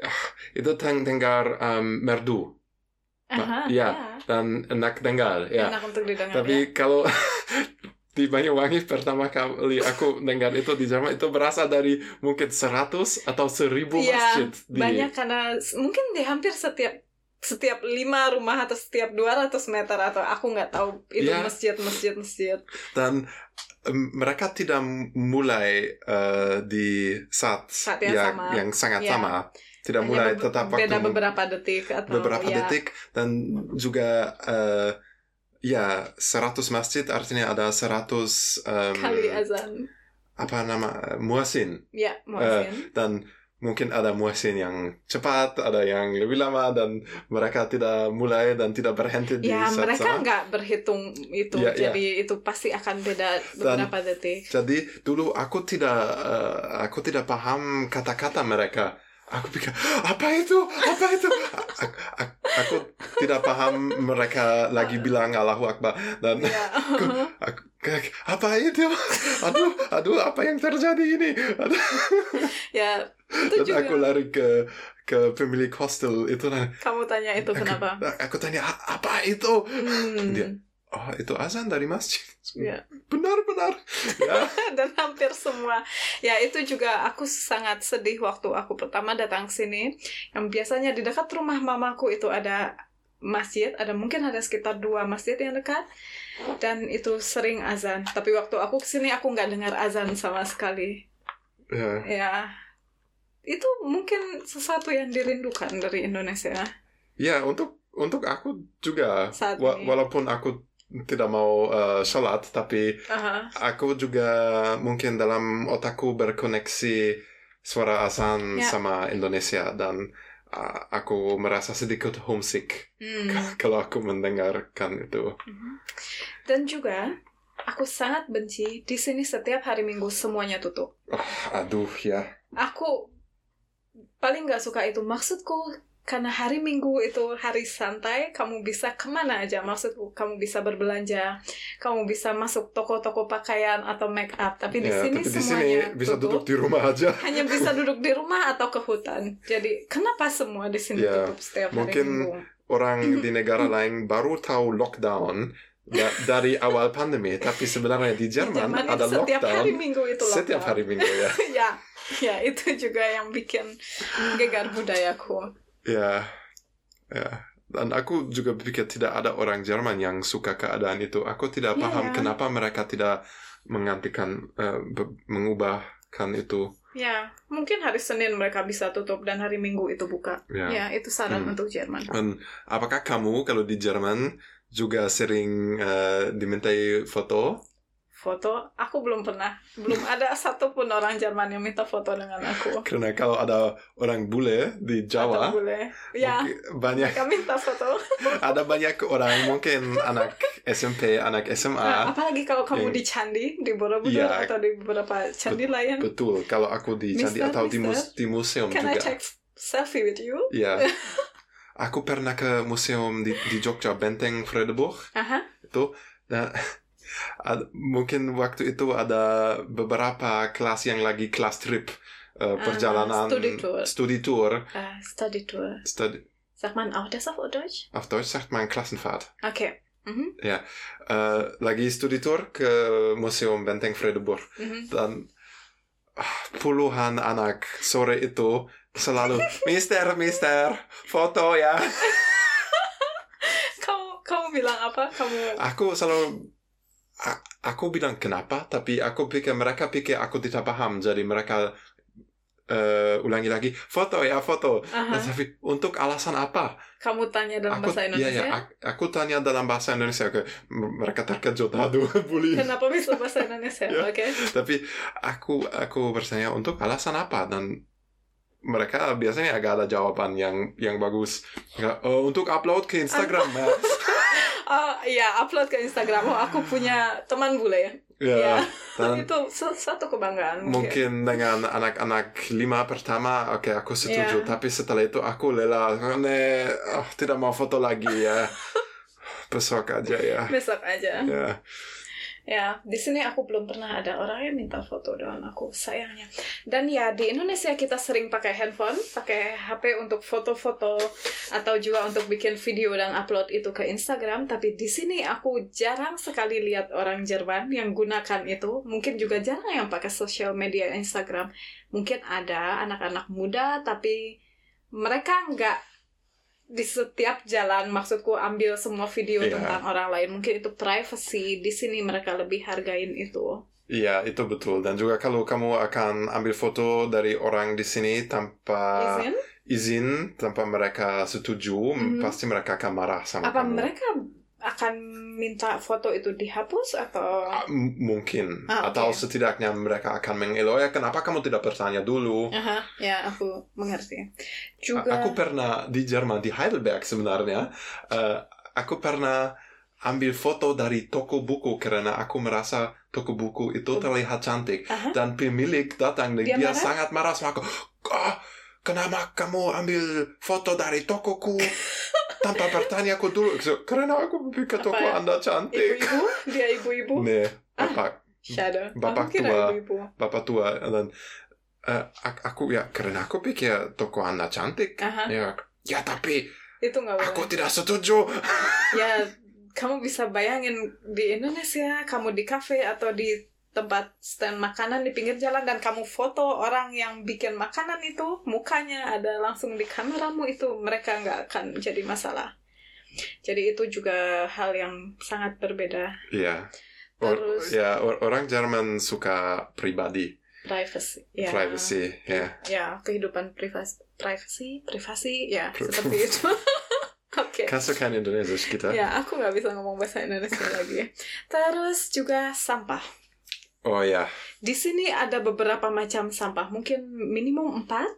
ah, itu teng- dengar um, merdu Aha, ya. ya. dan enak dengar ya Enak untuk didengar ya. Tapi kalau di Banyuwangi pertama kali aku dengar itu di Jerman itu berasal dari mungkin 100 atau 1000 Iya, masjid di Banyak karena mungkin di hampir setiap setiap lima rumah atau setiap 200 meter atau aku nggak tahu itu Iya. masjid masjid masjid dan mereka tidak mulai eh, di saat, Saat yang ya- sama. yang sangat Ya. sama tidak Hanya mulai be- tetap waktu beda beberapa detik atau beberapa ya, detik dan juga eh, ya 100 masjid artinya ada 100 em, kali azan apa nama muasin ya muazzin dan mungkin ada muasin yang cepat, ada yang lebih lama dan mereka tidak mulai dan tidak berhenti di ya saat mereka nggak berhitung itu Ya, ya. jadi itu pasti akan beda Dan- beberapa detik Jadi dulu aku tidak eh, aku tidak paham kata-kata mereka. Aku pikir apa itu? Apa itu? A- aku tidak paham mereka lagi bilang Allahu Akbar dan ya aku, kayak, apa itu? Aduh, aduh, apa yang terjadi ini? Aduh. ya itu Dan juga aku lari ke ke pemilik hostel itu kamu tanya itu kenapa aku tanya "A- apa itu? Hmm. Dia- Oh, itu azan dari masjid. Ya. Benar-benar. Ya. dan hampir semua ya itu juga aku sangat sedih waktu aku pertama datang ke sini yang biasanya di dekat rumah mamaku itu ada masjid ada mungkin ada sekitar dua masjid yang dekat dan itu sering azan tapi waktu aku ke sini aku nggak dengar azan sama sekali ya. ya itu mungkin sesuatu yang dirindukan dari Indonesia Ya, untuk untuk aku juga Saat ini. walaupun aku tidak mau uh, sholat, tapi Aha. aku juga mungkin dalam otakku berkoneksi suara azan Ya. sama Indonesia dan uh, aku merasa sedikit homesick Hmm. kalau aku mendengarkan itu. Mhm. Dan juga aku sangat benci di sini setiap hari Minggu semuanya tutup. Aduh ya. Aku paling nggak suka itu. Maksudku karena hari Minggu itu hari santai, kamu bisa ke mana aja. Maksudku kamu bisa berbelanja, kamu bisa masuk toko-toko pakaian atau make up. Tapi di Ya, sini tapi di sini semuanya bisa duduk tutup. di rumah aja. Hanya bisa duduk di rumah atau ke hutan. Jadi kenapa semua di sini Ya, tutup setiap hari mungkin Minggu? Orang di negara lain baru tahu lockdown da- dari awal pandemi, tapi sebenarnya di Di Jerman Jerman ada setiap lockdown hari Minggu itu setiap lockdown. hari Minggu ya. ya, ya itu juga yang bikin gegar budayaku. Ya, ya. Dan aku juga pikir tidak ada orang Jerman yang suka keadaan itu. Aku tidak Ya, paham ya. kenapa mereka tidak menggantikan, eh, be- mengubahkan itu. Ya, mungkin hari Senin mereka bisa tutup dan hari Minggu itu buka. Ya. Ya, itu saran Hmm. untuk Jerman. Dan apakah kamu kalau di Jerman juga sering eh, dimintai foto? Foto, aku belum pernah, belum ada satupun orang Jerman yang minta foto dengan aku. Karena kalau ada orang bule di Jawa, Atau boleh. Ya, banyak mereka minta foto. ada banyak orang mungkin anak SMP, anak SMA. Nah, apalagi kalau kamu yang- di candi, di Borobudur Iya. atau di beberapa candi lain. Betul, kalau aku di candi Mister, atau di, mus- mister, di museum Can I juga. take selfie with you? Ya. Aku pernah ke museum di, di Jogja, Benteng Vredeburg. Aha. itu dan ad- mungkin waktu itu ada beberapa kelas yang lagi kelas trip eh, perjalanan studi tour. studi tour Ah, Study Tour. Studi- Sagt man auch das auf Deutsch? auf Deutsch sagt man Klassenfahrt Okay. Mhm. Eh, lagi studi tour ke Museum Benteng Vredeburg Mhm. dan ah, puluhan anak sore itu selalu Mister Mister foto ya Kamu kamu bilang apa? Kamu aku selalu aku bilang kenapa tapi aku pikir mereka pikir aku tidak paham jadi mereka eh, ulangi lagi foto ya foto. Dan tapi untuk alasan apa kamu tanya dalam aku bahasa Indonesia. iya, ak- aku tanya dalam bahasa Indonesia m- mereka terkejut aduh bully Kenapa bisa bahasa Indonesia? Ya. Oke. tapi aku aku bertanya untuk alasan apa dan mereka biasanya agak ada jawaban yang yang bagus "Oh, untuk upload ke Instagram ya Oh iya, upload ke Instagram. Oh, aku punya teman bule ya. ya Ya. Itu suatu kebanggaan. mungkin dengan anak-anak lima pertama oke aku setuju Iya. tapi setelah itu aku lelah ne oh, tidak mau foto lagi ya besok aja ya Besok aja. ya Ya, di sini aku belum pernah ada orang yang minta foto dengan aku, sayangnya. Dan ya, di Indonesia kita sering pakai handphone, pakai HP untuk foto-foto, atau juga untuk bikin video dan upload itu ke Instagram. Tapi di sini aku jarang sekali lihat orang Jerman yang gunakan itu. Mungkin juga jarang yang pakai sosial media Instagram. Mungkin ada anak-anak muda, tapi mereka nggak di setiap jalan maksudku ambil semua video Iya. tentang orang lain mungkin itu privacy di sini mereka lebih hargain itu Iya, itu betul. Dan juga kalau kamu akan ambil foto dari orang di sini tanpa izin izin, tanpa mereka setuju, Mhm. pasti mereka akan marah sama apa kamu. mereka akan minta foto itu dihapus atau Ah, m- mungkin. Ah, oke. Atau setidaknya mereka akan mengeluh, ya kenapa kamu tidak bertanya dulu? Aha, ya aku mengerti A- juga Aku pernah di Jerman, di Heidelberg sebenarnya, eh, aku pernah ambil foto dari toko buku karena aku merasa toko buku itu terlihat cantik. Aha. Dan pemilik datang dan Dia dia, marah? sangat marah sama aku. "Ah, kenapa kamu ambil foto dari tokoku tanpa bertanya aku dulu? So, karena aku pikir toko ya? anda cantik. ibu-ibu dia ibu-ibu Nih, Ah. bapak, shadow Bapak aku tua. ibu-ibu bapak tua dan eh, ak- aku ya karena aku pikir toko anda cantik. Aha. Ya, ya tapi itu nggak boleh aku tidak setuju. ya kamu bisa bayangin di Indonesia kamu di kafe atau di tempat stand makanan di pinggir jalan dan kamu foto orang yang bikin makanan itu mukanya ada langsung di kameramu itu mereka nggak akan jadi masalah jadi itu juga hal yang sangat berbeda Iya. Or- Terus- ya or- orang Jerman suka pribadi, privacy ya privacy, ya. ya kehidupan privasi privasi privasi ya seperti itu oke Kannst du kein Indonesisch kita? Ya, aku nggak bisa ngomong bahasa Indonesia lagi. Terus juga sampah. Oh ya, Di sini ada beberapa macam sampah, mungkin minimum empat,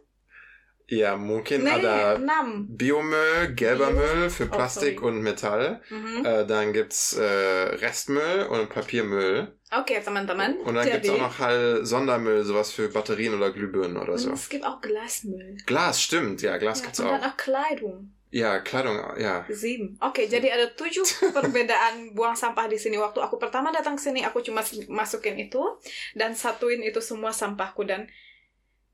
ja, mungkin nee, ada enam. Biomüll, gelber Bio- Müll für Oh, Plastik sorry. und Metall. Mhm. Äh, dann gibt's äh, Restmüll und Papiermüll. Oke, teman-teman. Und dann gibt's Jadi, auch noch halt Sondermüll, sowas für Batterien oder Glühbirnen oder so. es gibt auch Glasmüll. Glas, stimmt, ja, Glas Ja, gibt's und auch. dann auch Kleidung. Ja, Kleidung, ja. Sieben. Oke, jadi ada tujuh perbedaan buang sampah di sini. Waktu aku pertama datang ke sini, aku cuma masukin itu dan satuin itu semua sampahku dan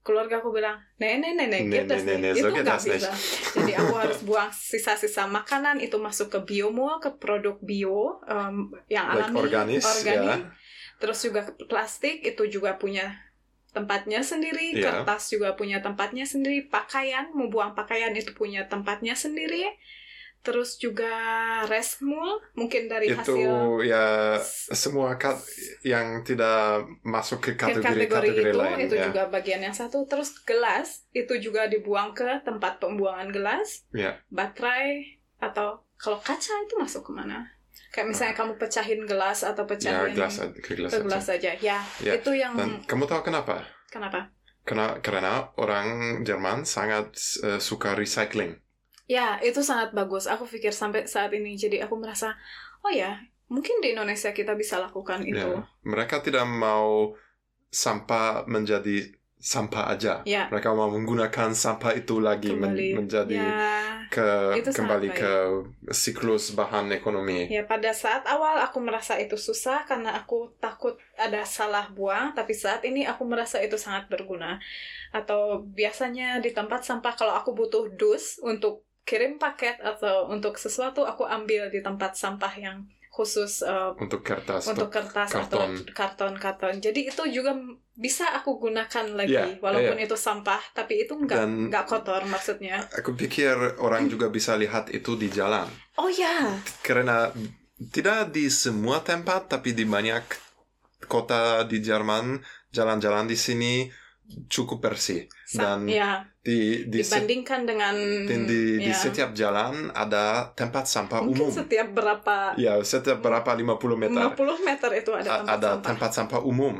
keluarga aku bilang, nenek nenek, Nee, gitu nee, nee, nee, itu nggak bisa. Jadi aku harus buang sisa-sisa makanan itu masuk ke biomol, ke produk bio em, yang Like alami, organis, organik. ya. Terus juga ke plastik itu juga punya tempatnya sendiri, Iya. kertas juga punya tempatnya sendiri, pakaian mau buang pakaian itu punya tempatnya sendiri. Terus juga resmul mungkin dari Itu hasil ya semua kat yang tidak masuk ke ke kategori itu lain itu ya. juga bagian yang satu. Terus gelas itu juga dibuang ke tempat pembuangan gelas. Ya. Baterai atau kalau kaca itu masuk ke mana? Kayak misalnya kamu pecahin gelas atau Ya, pecahin gelas ke gelas ke aja. gelas saja. Ya, Ya, itu yang Dan kamu tahu kenapa? kenapa? Karena, karena orang Jerman sangat eh, suka recycling. Ya, itu sangat bagus. Aku pikir sampai saat ini jadi aku merasa, oh ya, mungkin di Indonesia kita bisa lakukan itu. Ya. Mereka tidak mau sampah menjadi sampah aja. Ya, Mereka mau menggunakan sampah itu lagi men- kembali. menjadi ya, ke Itu kembali baik. ke siklus bahan ekonomi. Ya pada saat awal aku merasa itu susah karena aku takut ada salah buang, tapi saat ini aku merasa itu sangat berguna. Atau biasanya di tempat sampah kalau aku butuh dus untuk kirim paket atau untuk sesuatu aku ambil di tempat sampah yang khusus uh, Untuk kertas. untuk kertas karton. atau karton-karton. Jadi itu juga bisa aku gunakan lagi Iya, walaupun itu sampah, tapi itu nggak Dan- nggak kotor maksudnya. Aku pikir orang juga bisa lihat itu di jalan. Oh ya, Karena tidak di semua tempat, tapi di banyak kota di Jerman, jalan-jalan di sini cukup bersih. sa- Dan ya di di, se- dibandingkan dengan dan di, di ya. setiap jalan ada tempat sampah mungkin umum. setiap berapa Ya, setiap berapa 50 meter 50 meter itu ada tempat ada sampah. tempat sampah umum.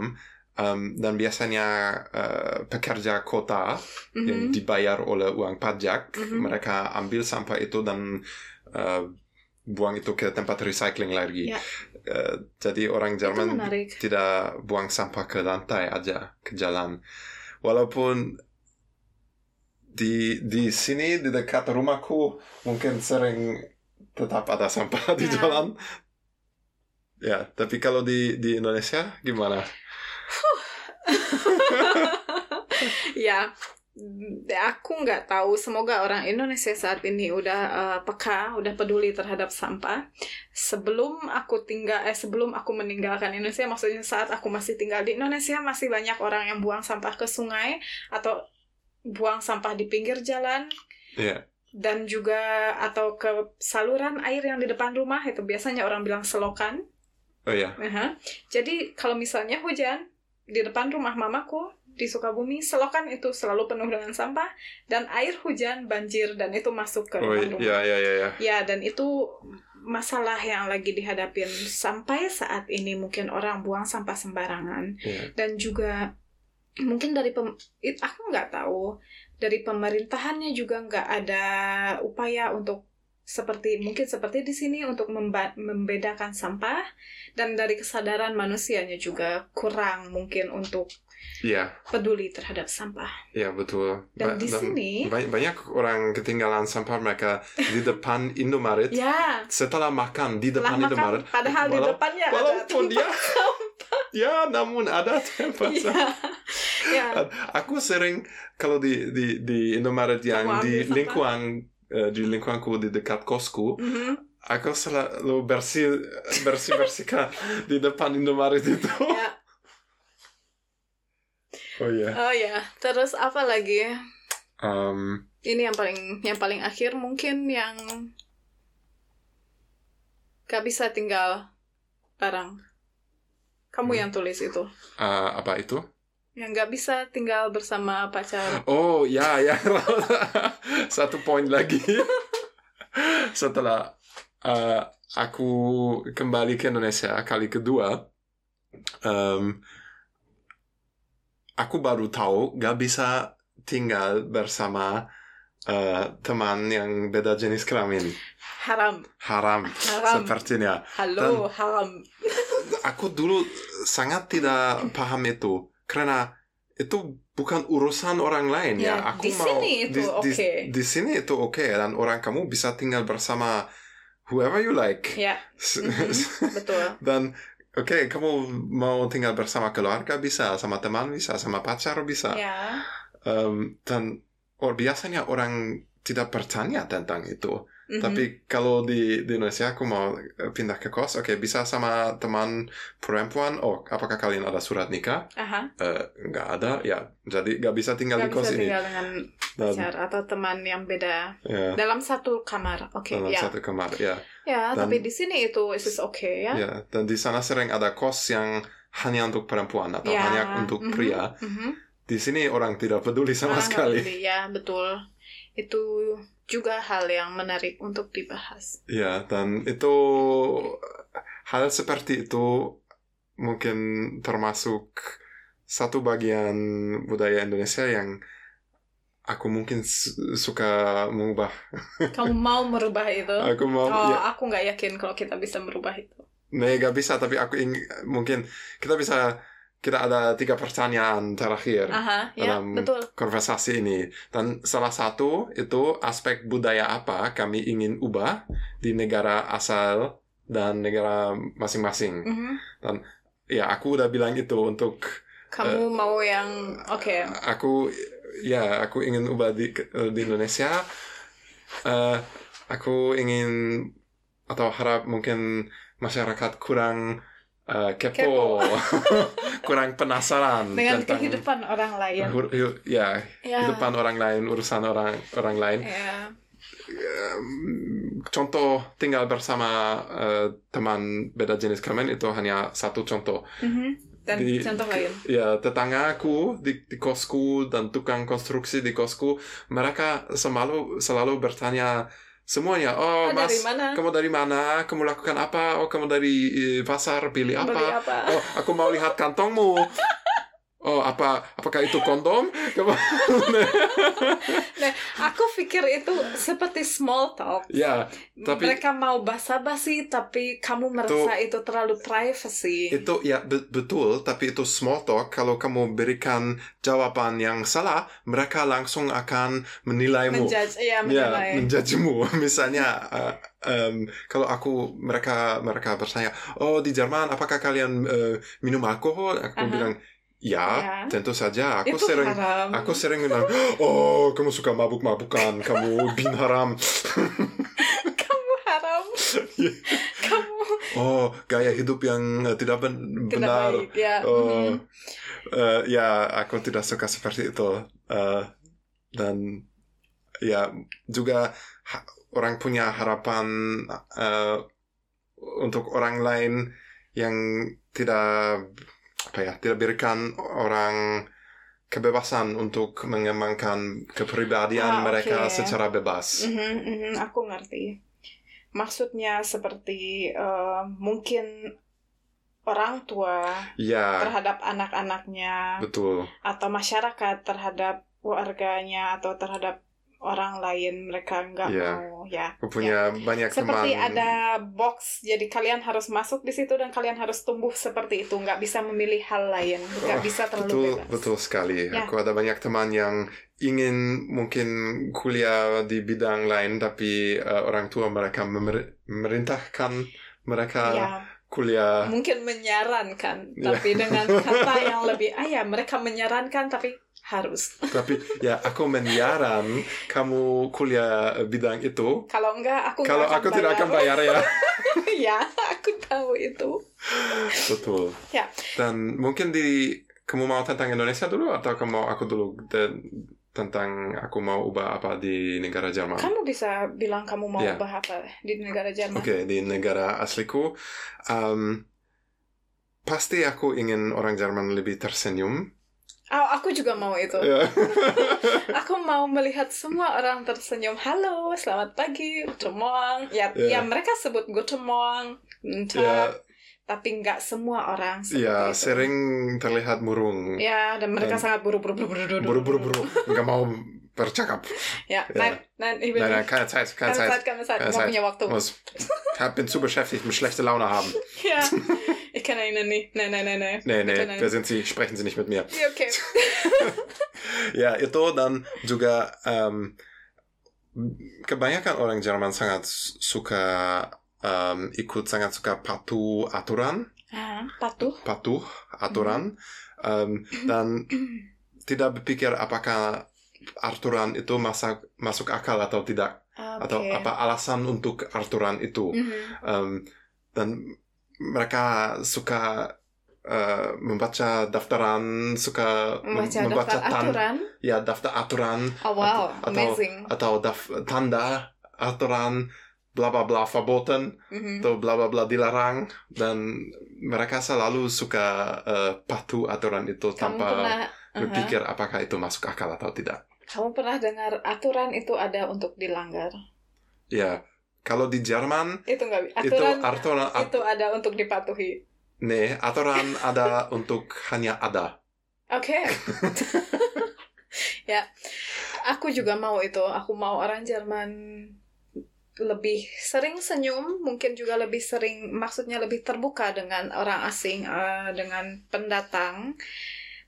Um, dan biasanya uh, pekerja kota Mhm. yang dibayar oleh uang pajak, Mhm. mereka ambil sampah itu dan uh, buang itu ke tempat recycling lagi. Ya. Uh, jadi orang Jerman tidak buang sampah ke lantai aja ke jalan. Walaupun di di sini di dekat rumahku mungkin sering tetap ada sampah di Ya. jalan. Ya, tapi kalau di di Indonesia gimana? ya, mm, aku nggak tahu. Semoga orang Indonesia saat ini udah eh, peka, udah peduli terhadap sampah. Sebelum aku tinggal, eh sebelum aku meninggalkan Indonesia, maksudnya saat aku masih tinggal di Indonesia masih banyak orang yang buang sampah ke sungai atau buang sampah di pinggir jalan Ya, dan juga atau ke saluran air yang di depan rumah itu biasanya orang bilang selokan. oh ya, Aha. Jadi kalau misalnya hujan di depan rumah mamaku di Sukabumi, selokan itu selalu penuh dengan sampah dan air hujan banjir dan itu masuk ke oh rumah rumah. ya ya ya ya. Dan itu masalah yang lagi dihadapin sampai saat ini mungkin orang buang sampah sembarangan Ya. dan juga mungkin dari pem, it- aku nggak tahu dari pemerintahannya juga nggak ada upaya untuk seperti mungkin seperti di sini untuk memba- membedakan sampah dan dari kesadaran manusianya juga kurang mungkin untuk Ya, peduli terhadap sampah ya betul. dan Ba- di sini ba- banyak orang ketinggalan sampah mereka di depan Indomaret ya setelah makan di depan Indomaret. makan padahal di depannya ada dia tempat ya namun ada tempat Iya. sampah. ya Aku sering kalau di di di Indomaret yang di lingkungan eh, di lingkunganku di dekat kosku, Mhm. aku selalu bersih bersih bersihkan di depan Indomaret itu. Ya. Oh iya. oh ya terus apa lagi Um, ini yang paling yang paling akhir mungkin yang gak bisa tinggal barang kamu Hmm. yang tulis itu uh, apa itu? Yang gak bisa tinggal bersama pacar. Oh ya ya. Satu poin lagi. Setelah uh, aku kembali ke Indonesia kali kedua um, aku baru tahu gak bisa tinggal bersama uh, teman yang beda jenis kelamin haram. Haram, haram. Sepertinya halo haram. aku dulu sangat tidak paham itu karena itu bukan urusan orang lain ya, Ya, aku di mau sini itu di, di- oke. di sini itu oke dan orang kamu bisa tinggal bersama whoever you like. Ya. Mhm, betul. dan oke kamu mau tinggal bersama keluarga bisa sama teman bisa sama pacar bisa. Ya. Em, dan or, biasanya orang tidak bertanya tentang itu mhm. tapi kalau di, di Indonesia aku mau eh, pindah ke kos, oke bisa sama teman perempuan. Oh, apakah kalian ada surat nikah? aha Eh, nggak ada, ya. Jadi nggak bisa tinggal gak di kos bisa ini. tinggal dengan Dan, pacar atau teman yang beda ya, dalam satu kamar oke dalam ya satu kamar, ya. ya Dan- tapi di sini itu is oke ya ya. Dan di sana sering ada kos yang hanya untuk perempuan atau Ya, hanya untuk mhm, pria. mhm. Di sini orang tidak peduli sama nggak sekali. peduli, Ya, betul. Itu juga hal yang menarik untuk dibahas. Ya, dan itu hal seperti itu mungkin termasuk satu bagian budaya Indonesia yang aku mungkin su- suka mengubah. Kamu mau merubah itu? Aku mau, oh, ya, aku nggak yakin kalau kita bisa merubah itu. nih gak bisa, tapi aku ingin mungkin kita bisa kita ada tiga pertanyaan terakhir Aha, ya, dalam betul. konversasi ini. Dan salah satu itu aspek budaya apa kami ingin ubah di negara asal dan negara masing-masing. Mhm. Ya, aku udah bilang itu untuk Kamu mau yang oke. aku ya aku ingin ubah di di Indonesia. Eh, aku ingin atau harap mungkin masyarakat kurang eh, kepo, kurang penasaran Dengan tentang kehidupan orang lain. hu- ya Ya. kehidupan orang lain, urusan orang orang lain. Ya. Em, Contoh tinggal bersama eh, teman beda jenis kelamin itu hanya satu contoh. Mhm. Dan Di- contoh lain. Ya, tetanggaku di, di kosku dan tukang konstruksi di kosku, mereka selalu selalu bertanya semuanya, oh, Oh, mas, dari mana? kamu dari mana? Kamu lakukan apa? Oh, kamu dari eh, pasar, pilih apa? Beli apa? Oh, aku mau lihat kantongmu. Oh, apa apakah itu kondom? Nah, aku pikir itu seperti small talk. ya, tapi Mereka mau basa-basi, tapi kamu merasa itu terlalu privacy. itu ya be- betul, tapi itu small talk. Kalau kamu berikan jawaban yang salah, mereka langsung akan menilaimu. Menjudge, ya, Ya, menilai. menjudgemu. Misalnya, uh, em, kalau aku mereka mereka bertanya, oh di Jerman, apakah kalian uh, minum alkohol? Aku Aha. bilang, ya, Ya. tentu saja. Aku itu sering haram. Aku sering bilang, oh kamu suka mabuk-mabukan, kamu bin haram. kamu haram. kamu Oh gaya hidup yang uh, tidak ben- tidak benar. baik. Ya. Oh, mhm. eh, ya aku tidak suka seperti itu. Eh, dan ya juga ha- orang punya harapan eh, untuk orang lain yang tidak apa ya tidak berikan orang kebebasan untuk mengembangkan kepribadian Ah, mereka secara bebas. Mhm, mhm, aku ngerti. Maksudnya seperti eh, mungkin orang tua Ya, terhadap anak-anaknya betul. atau masyarakat terhadap warganya atau terhadap orang lain mereka nggak Iya. mau ya. Punya banyak Seperti teman. ada box, jadi kalian harus masuk di situ dan kalian harus tumbuh seperti itu, nggak bisa memilih hal lain, nggak Oh, bisa terlalu betul bebas. betul sekali Ya. aku ada banyak teman yang ingin mungkin kuliah di bidang lain tapi uh, orang tua mereka memer- memerintahkan mereka Ya, kuliah mungkin menyarankan, Ya. tapi dengan kata yang lebih, ah ya mereka menyarankan tapi harus. tapi ya aku menyaran kamu kuliah bidang itu Kalau enggak, aku kalau aku tidak akan bayar ya ya, aku tahu itu. betul Ya. dan mungkin di kamu mau tentang Indonesia dulu atau kamu mau aku dulu dan tentang aku mau ubah apa di negara Jerman Kamu bisa bilang kamu mau Ya. ubah apa di negara Jerman? Oke, di negara asliku, um, pasti aku ingin orang Jerman lebih tersenyum. Oh, aku juga mau itu. Ya. Aku mau melihat semua orang tersenyum. Halo, selamat pagi, Morgen. Ya, Ya. ya mereka sebut guten Tag, ya, tapi nggak semua orang ya, itu. sering terlihat murung. Ya, dan mereka Dan- sangat buru-buru buru-buru Buru-buru, buru, nggak mau bercakap. Ya, Ya. nein, nein, ich will Nein, nein, keine Zeit, keine Keine Zeit. Zeit, keine Zeit, Keine ich Zeit. punya waktu. Muss, hab, bin zu beschäftigt, muss schlechte Laune haben. Ja, ich kann Ihnen nicht. Nein, nein, nein, nein. Nee, nein. wer sind Sie? Sprechen Sie nicht mit mir. Ja, okay. Ya, itu dan juga um, kebanyakan orang Jerman sangat suka um, ikut sangat suka patuh aturan. Ah, patuh. patuh aturan um, dan tidak berpikir apakah aturan itu masuk masuk akal atau tidak Oke. atau apa alasan untuk aturan itu Mhm. Um, dan mereka suka uh, membaca daftaran suka mem- Membaca daftar tan- aturan. ya daftar aturan Oh, wow. atau- Amazing. atau daf- tanda aturan bla bla bla verboten Mhm. atau bla bla bla dilarang dan mereka selalu suka eh, patuh aturan itu Kamu tanpa pernah Aha. berpikir apakah itu masuk akal atau tidak. Kamu pernah dengar aturan itu ada untuk dilanggar? Ya, kalau di Jerman Itu nggak itu aturan aturan at- itu ada untuk dipatuhi. nih, aturan ada untuk hanya ada. Oke. ya, aku juga mau itu. Aku mau orang Jerman lebih sering senyum, mungkin juga lebih sering, maksudnya lebih terbuka dengan orang asing, uh, dengan pendatang.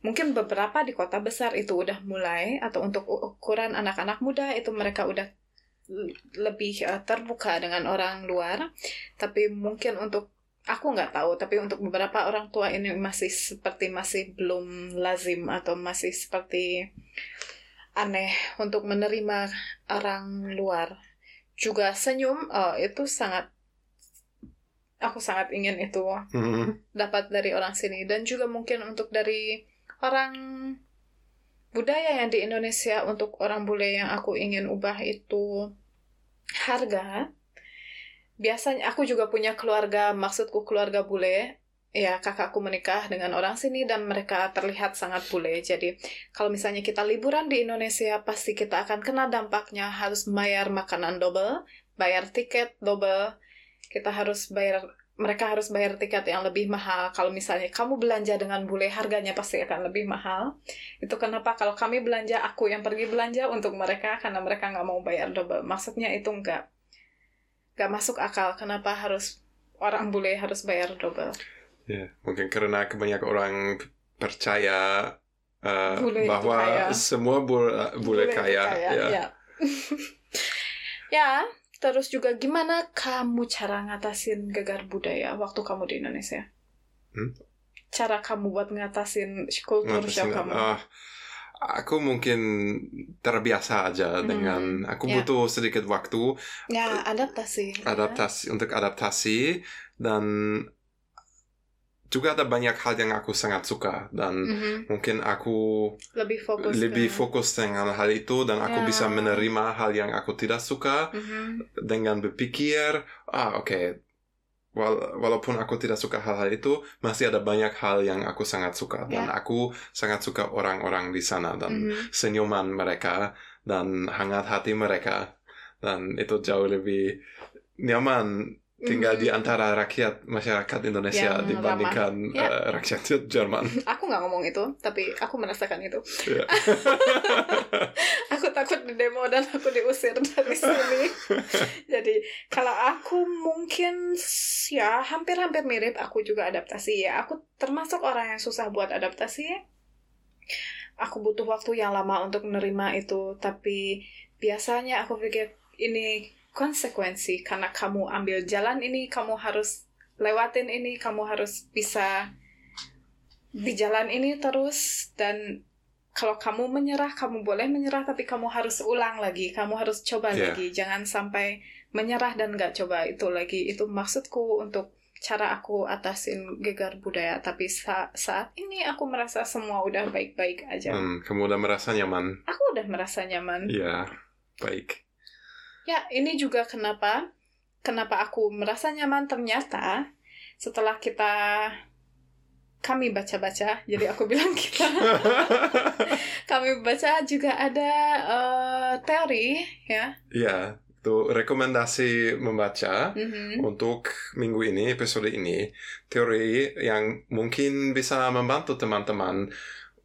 Mungkin beberapa di kota besar itu udah mulai, atau untuk ukuran anak-anak muda itu mereka udah lebih uh, terbuka dengan orang luar. Tapi mungkin untuk aku nggak tahu, tapi untuk beberapa orang tua ini masih seperti masih belum lazim atau masih seperti aneh untuk menerima orang luar juga senyum uh, itu sangat aku sangat ingin itu Mhm. dapat dari orang sini dan juga mungkin untuk dari orang budaya yang di Indonesia untuk orang bule yang aku ingin ubah itu harga. Biasanya aku juga punya keluarga maksudku keluarga bule. Ya kakakku menikah dengan orang sini dan mereka terlihat sangat bule. Jadi kalau misalnya kita liburan di Indonesia pasti kita akan kena dampaknya. Harus bayar makanan double bayar tiket double. Kita harus bayar mereka harus bayar tiket yang lebih mahal kalau misalnya kamu belanja dengan bule harganya pasti akan lebih mahal itu kenapa kalau kami belanja aku yang pergi belanja untuk mereka karena mereka nggak mau bayar double maksudnya itu nggak nggak masuk akal kenapa harus orang bule harus bayar double Ya, mungkin karena kebanyakan orang percaya uh, Bule bahwa kaya. semua bule, bule itu kaya. kaya, ya. ya. Ya, terus juga gimana kamu cara ngatasin gegar budaya waktu kamu di Indonesia? Hmm? Cara kamu buat ngatasin kultur shock kamu? ah, aku mungkin terbiasa aja Hmm, dengan aku ya. butuh sedikit waktu ya, adaptasi. ya. adaptasi untuk adaptasi dan juga ada banyak hal yang aku sangat suka dan Mhm, mungkin aku Lebih fokus. lebih ke- fokus dengan hal itu dan aku Ya. bisa menerima hal yang aku tidak suka Mhm, dengan berpikir ah oke wal- walaupun aku tidak suka hal-hal itu masih ada banyak hal yang aku sangat suka dan Ya. aku sangat suka orang-orang di sana dan mhm. senyuman mereka dan hangat hati mereka dan itu jauh lebih nyaman tinggal di Mhm. antara rakyat masyarakat Indonesia Yang dibandingkan ramah. Ya. eh, rakyat Jerman. Aku nggak ngomong itu, tapi aku merasakan itu. Ya. aku takut di demo dan aku diusir dari sini. Jadi kalau aku mungkin ya hampir-hampir mirip, aku juga adaptasi ya. Aku termasuk orang yang susah buat adaptasi. Aku butuh waktu yang lama untuk menerima itu, tapi biasanya aku pikir ini konsekuensi karena kamu ambil jalan ini, kamu harus lewatin ini, kamu harus bisa di jalan ini terus dan kalau kamu menyerah, kamu boleh menyerah, tapi kamu harus ulang lagi, kamu harus coba Yeah. lagi, jangan sampai menyerah dan nggak coba itu lagi. Itu maksudku untuk cara aku atasin gegar budaya. Tapi sa- saat ini aku merasa semua udah baik-baik aja. Hmm, kamu udah merasa nyaman? Aku udah merasa nyaman. Ya, baik. Ya, ini juga kenapa kenapa aku merasa nyaman ternyata setelah kita kami baca-baca, jadi aku bilang kita kami baca juga ada eh, teori ya. Ya, itu rekomendasi membaca Mhm. untuk minggu ini, episode ini, teori yang mungkin bisa membantu teman-teman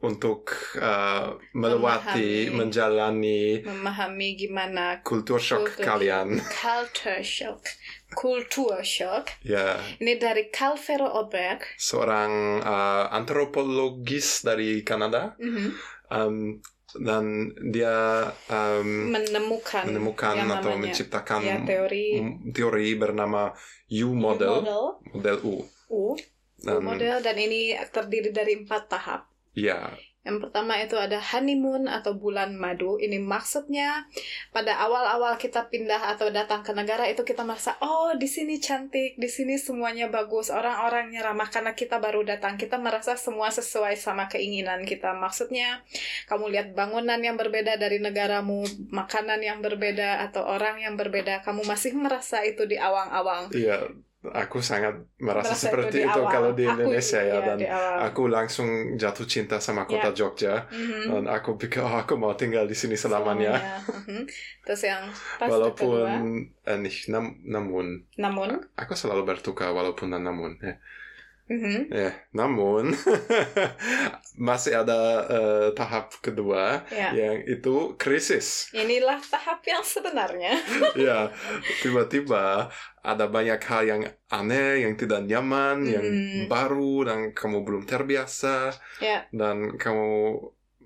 untuk uh, melewati, Memahami. menjalani Memahami gimana kultur shock Kultur. kalian. culture shock, kultur shock. Ya, Ini dari Calvero Oberg. seorang uh, antropologis dari Kanada. Mhm. Um, dan dia um, Menemukan, menemukan yang atau namanya, menciptakan ya, teori teori bernama U model, model model U. U, U model dan ini terdiri dari empat tahap. Ya, Yang pertama itu ada honeymoon atau bulan madu. Ini maksudnya pada awal-awal kita pindah atau datang ke negara itu kita merasa oh di sini cantik, di sini semuanya bagus, orang-orangnya ramah karena kita baru datang. Kita merasa semua sesuai sama keinginan kita. Maksudnya kamu lihat bangunan yang berbeda dari negaramu, makanan yang berbeda atau orang yang berbeda, kamu masih merasa itu di awang-awang. iya, aku sangat merasa, Merasa seperti di itu awal. kalau di Aku- Indonesia ya iya, dan aku langsung jatuh cinta sama kota Ya. Jogja Mhm. dan aku pikir oh, aku mau tinggal di sini selamanya. Mhm. Terus yang pas Walaupun eh, nam- namun namun aku selalu bertukar walaupun dan namun ya. Mhm. Ya, namun masih ada eh, tahap kedua Ya. yang itu krisis. Inilah tahap yang sebenarnya. ya, tiba-tiba ada banyak hal yang aneh, yang tidak nyaman, yang Hmm. baru dan kamu belum terbiasa Ya. dan kamu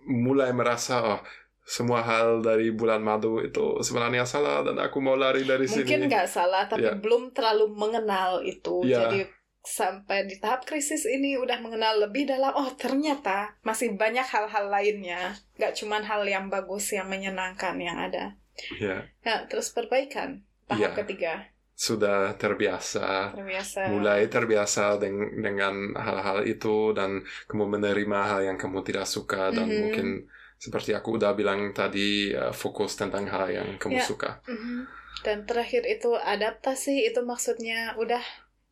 mulai merasa oh semua hal dari bulan madu itu sebenarnya salah dan aku mau lari dari Mungkin sini. nggak salah, tapi Ya. belum terlalu mengenal itu. Ya. Jadi sampai di tahap krisis ini udah mengenal lebih dalam. Oh ternyata masih banyak hal-hal lainnya. Nggak cuman hal yang bagus, yang menyenangkan yang ada. Ya, Ya, terus perbaikan. Tahap Ya. ketiga. sudah terbiasa. Terbiasa. mulai terbiasa deng- dengan hal-hal itu dan kamu menerima hal yang kamu tidak suka dan Mhm. mungkin seperti aku udah bilang tadi uh, fokus tentang hal yang kamu Ya. suka. Mhm. Dan terakhir itu adaptasi itu maksudnya udah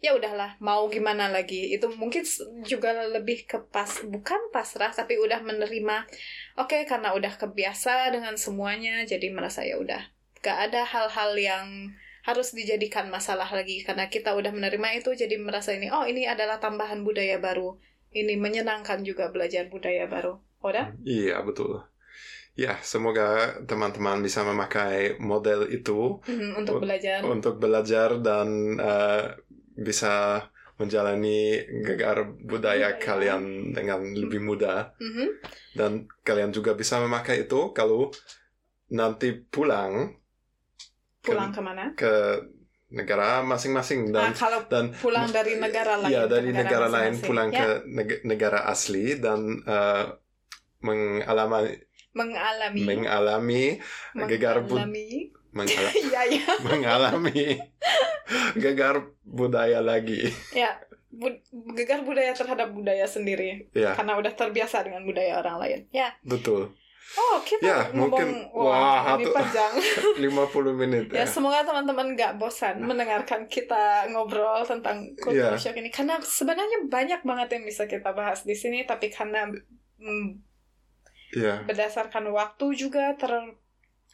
ya udahlah mau gimana lagi? Itu mungkin juga lebih ke pas bukan pasrah tapi udah menerima oke karena udah kebiasa dengan semuanya jadi merasa ya udah gak ada hal-hal yang harus dijadikan masalah lagi. Karena kita udah menerima itu jadi merasa ini oh ini adalah tambahan budaya baru. Ini menyenangkan juga belajar budaya baru. Udah Iya betul. Ya semoga teman-teman bisa memakai model itu. Mhm, untuk belajar. untuk belajar dan uh, bisa menjalani gegar budaya Budaya. kalian dengan lebih mudah. Mhm. dan kalian juga bisa memakai itu kalau nanti pulang ke- pulang ke mana ke negara masing-masing nah dan kalau dan pulang dari negara lain ya ke dari negara, lain masing-masing. pulang Ya, ke neg- negara asli dan eh, mengalami mengalami mengalami gegar bud- mengalami mengala- ya ya mengalami gegar budaya lagi. Ya bu- gegar budaya terhadap budaya sendiri. Ya. Karena udah terbiasa dengan budaya orang lain. Ya. Betul. Oh kita Ya, ngomong mungkin- wah, wah, ini panjang. 50 menit ya ya. semoga teman-teman nggak bosan mendengarkan kita ngobrol tentang culture Ya. shock ini. Karena sebenarnya banyak banget yang bisa kita bahas di sini tapi karena mm, ya. berdasarkan waktu juga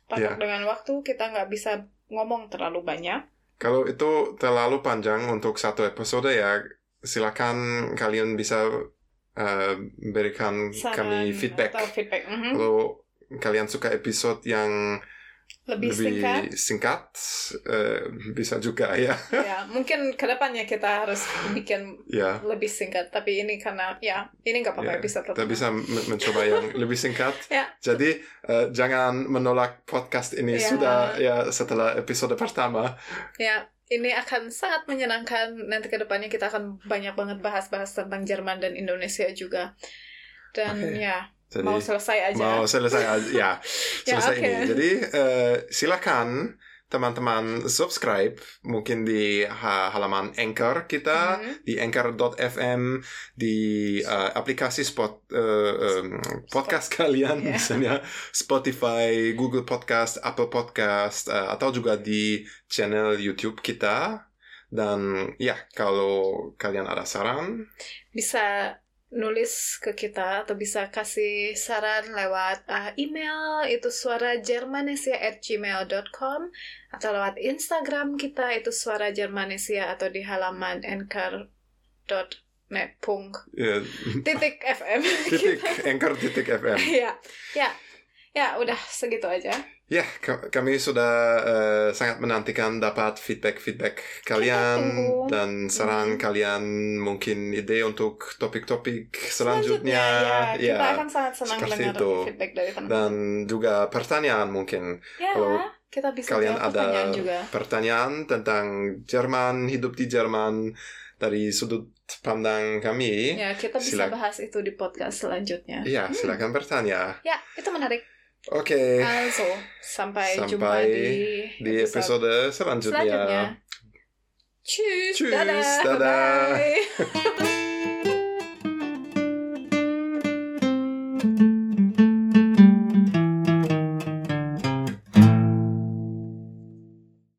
terpatok Ya. dengan waktu kita nggak bisa ngomong terlalu banyak Kalau itu terlalu panjang untuk satu episode ya, silakan kalian bisa uh, berikan saran kami feedback. atau feedback Mhm. Kalau kalian suka episode yang lebih, singkat singkat, uh, bisa juga ya. ya mungkin ke depannya kita harus bikin ya, lebih singkat tapi ini karena ya ini nggak apa-apa Ya, bisa kita bisa men- mencoba yang lebih singkat. Ya. Jadi uh, jangan menolak podcast ini Ya. sudah ya setelah episode pertama. ya ini akan sangat menyenangkan nanti ke depannya kita akan banyak banget bahas-bahas tentang Jerman dan Indonesia juga dan Oke. ya Jadi mau selesai aja Mau selesai aja, ya. Ya, Selesai oke. ini. Jadi eh, silakan teman-teman subscribe mungkin di ha- halaman Anchor kita Mhm. di anchor.fm di eh, aplikasi spot eh, em, podcast kalian Yeah. misalnya Spotify, Google Podcast, Apple Podcast eh, atau juga di channel YouTube kita dan ya kalau kalian ada saran bisa nulis ke kita atau bisa kasih saran lewat uh, email itu suara Jermanesia at gmail.com atau lewat Instagram kita itu suara Jermanesia atau di halaman anchor.net pung eh, titik fm titik Anchor titik FM. ya ya ya udah segitu aja Ya, ka- kami sudah eh, sangat menantikan dapat feedback-feedback kalian dan saran Mhm. kalian, mungkin ide untuk topik-topik selanjutnya. ya, kita ya, akan sangat senang seperti dengar itu. feedback dari teman-teman dan juga pertanyaan mungkin. ya kalau kita bisa kalian ada pertanyaan juga pertanyaan tentang Jerman, hidup di Jerman dari sudut pandang kami. ya kita bisa Silak- bahas itu di podcast selanjutnya Ya, silakan bertanya. Ya, itu menarik. Oke, Also, sampai, jumpa Sampai di, di episode selanjutnya. selanjutnya. Tschüss, Tschüss, dadah, dadah. bye-bye.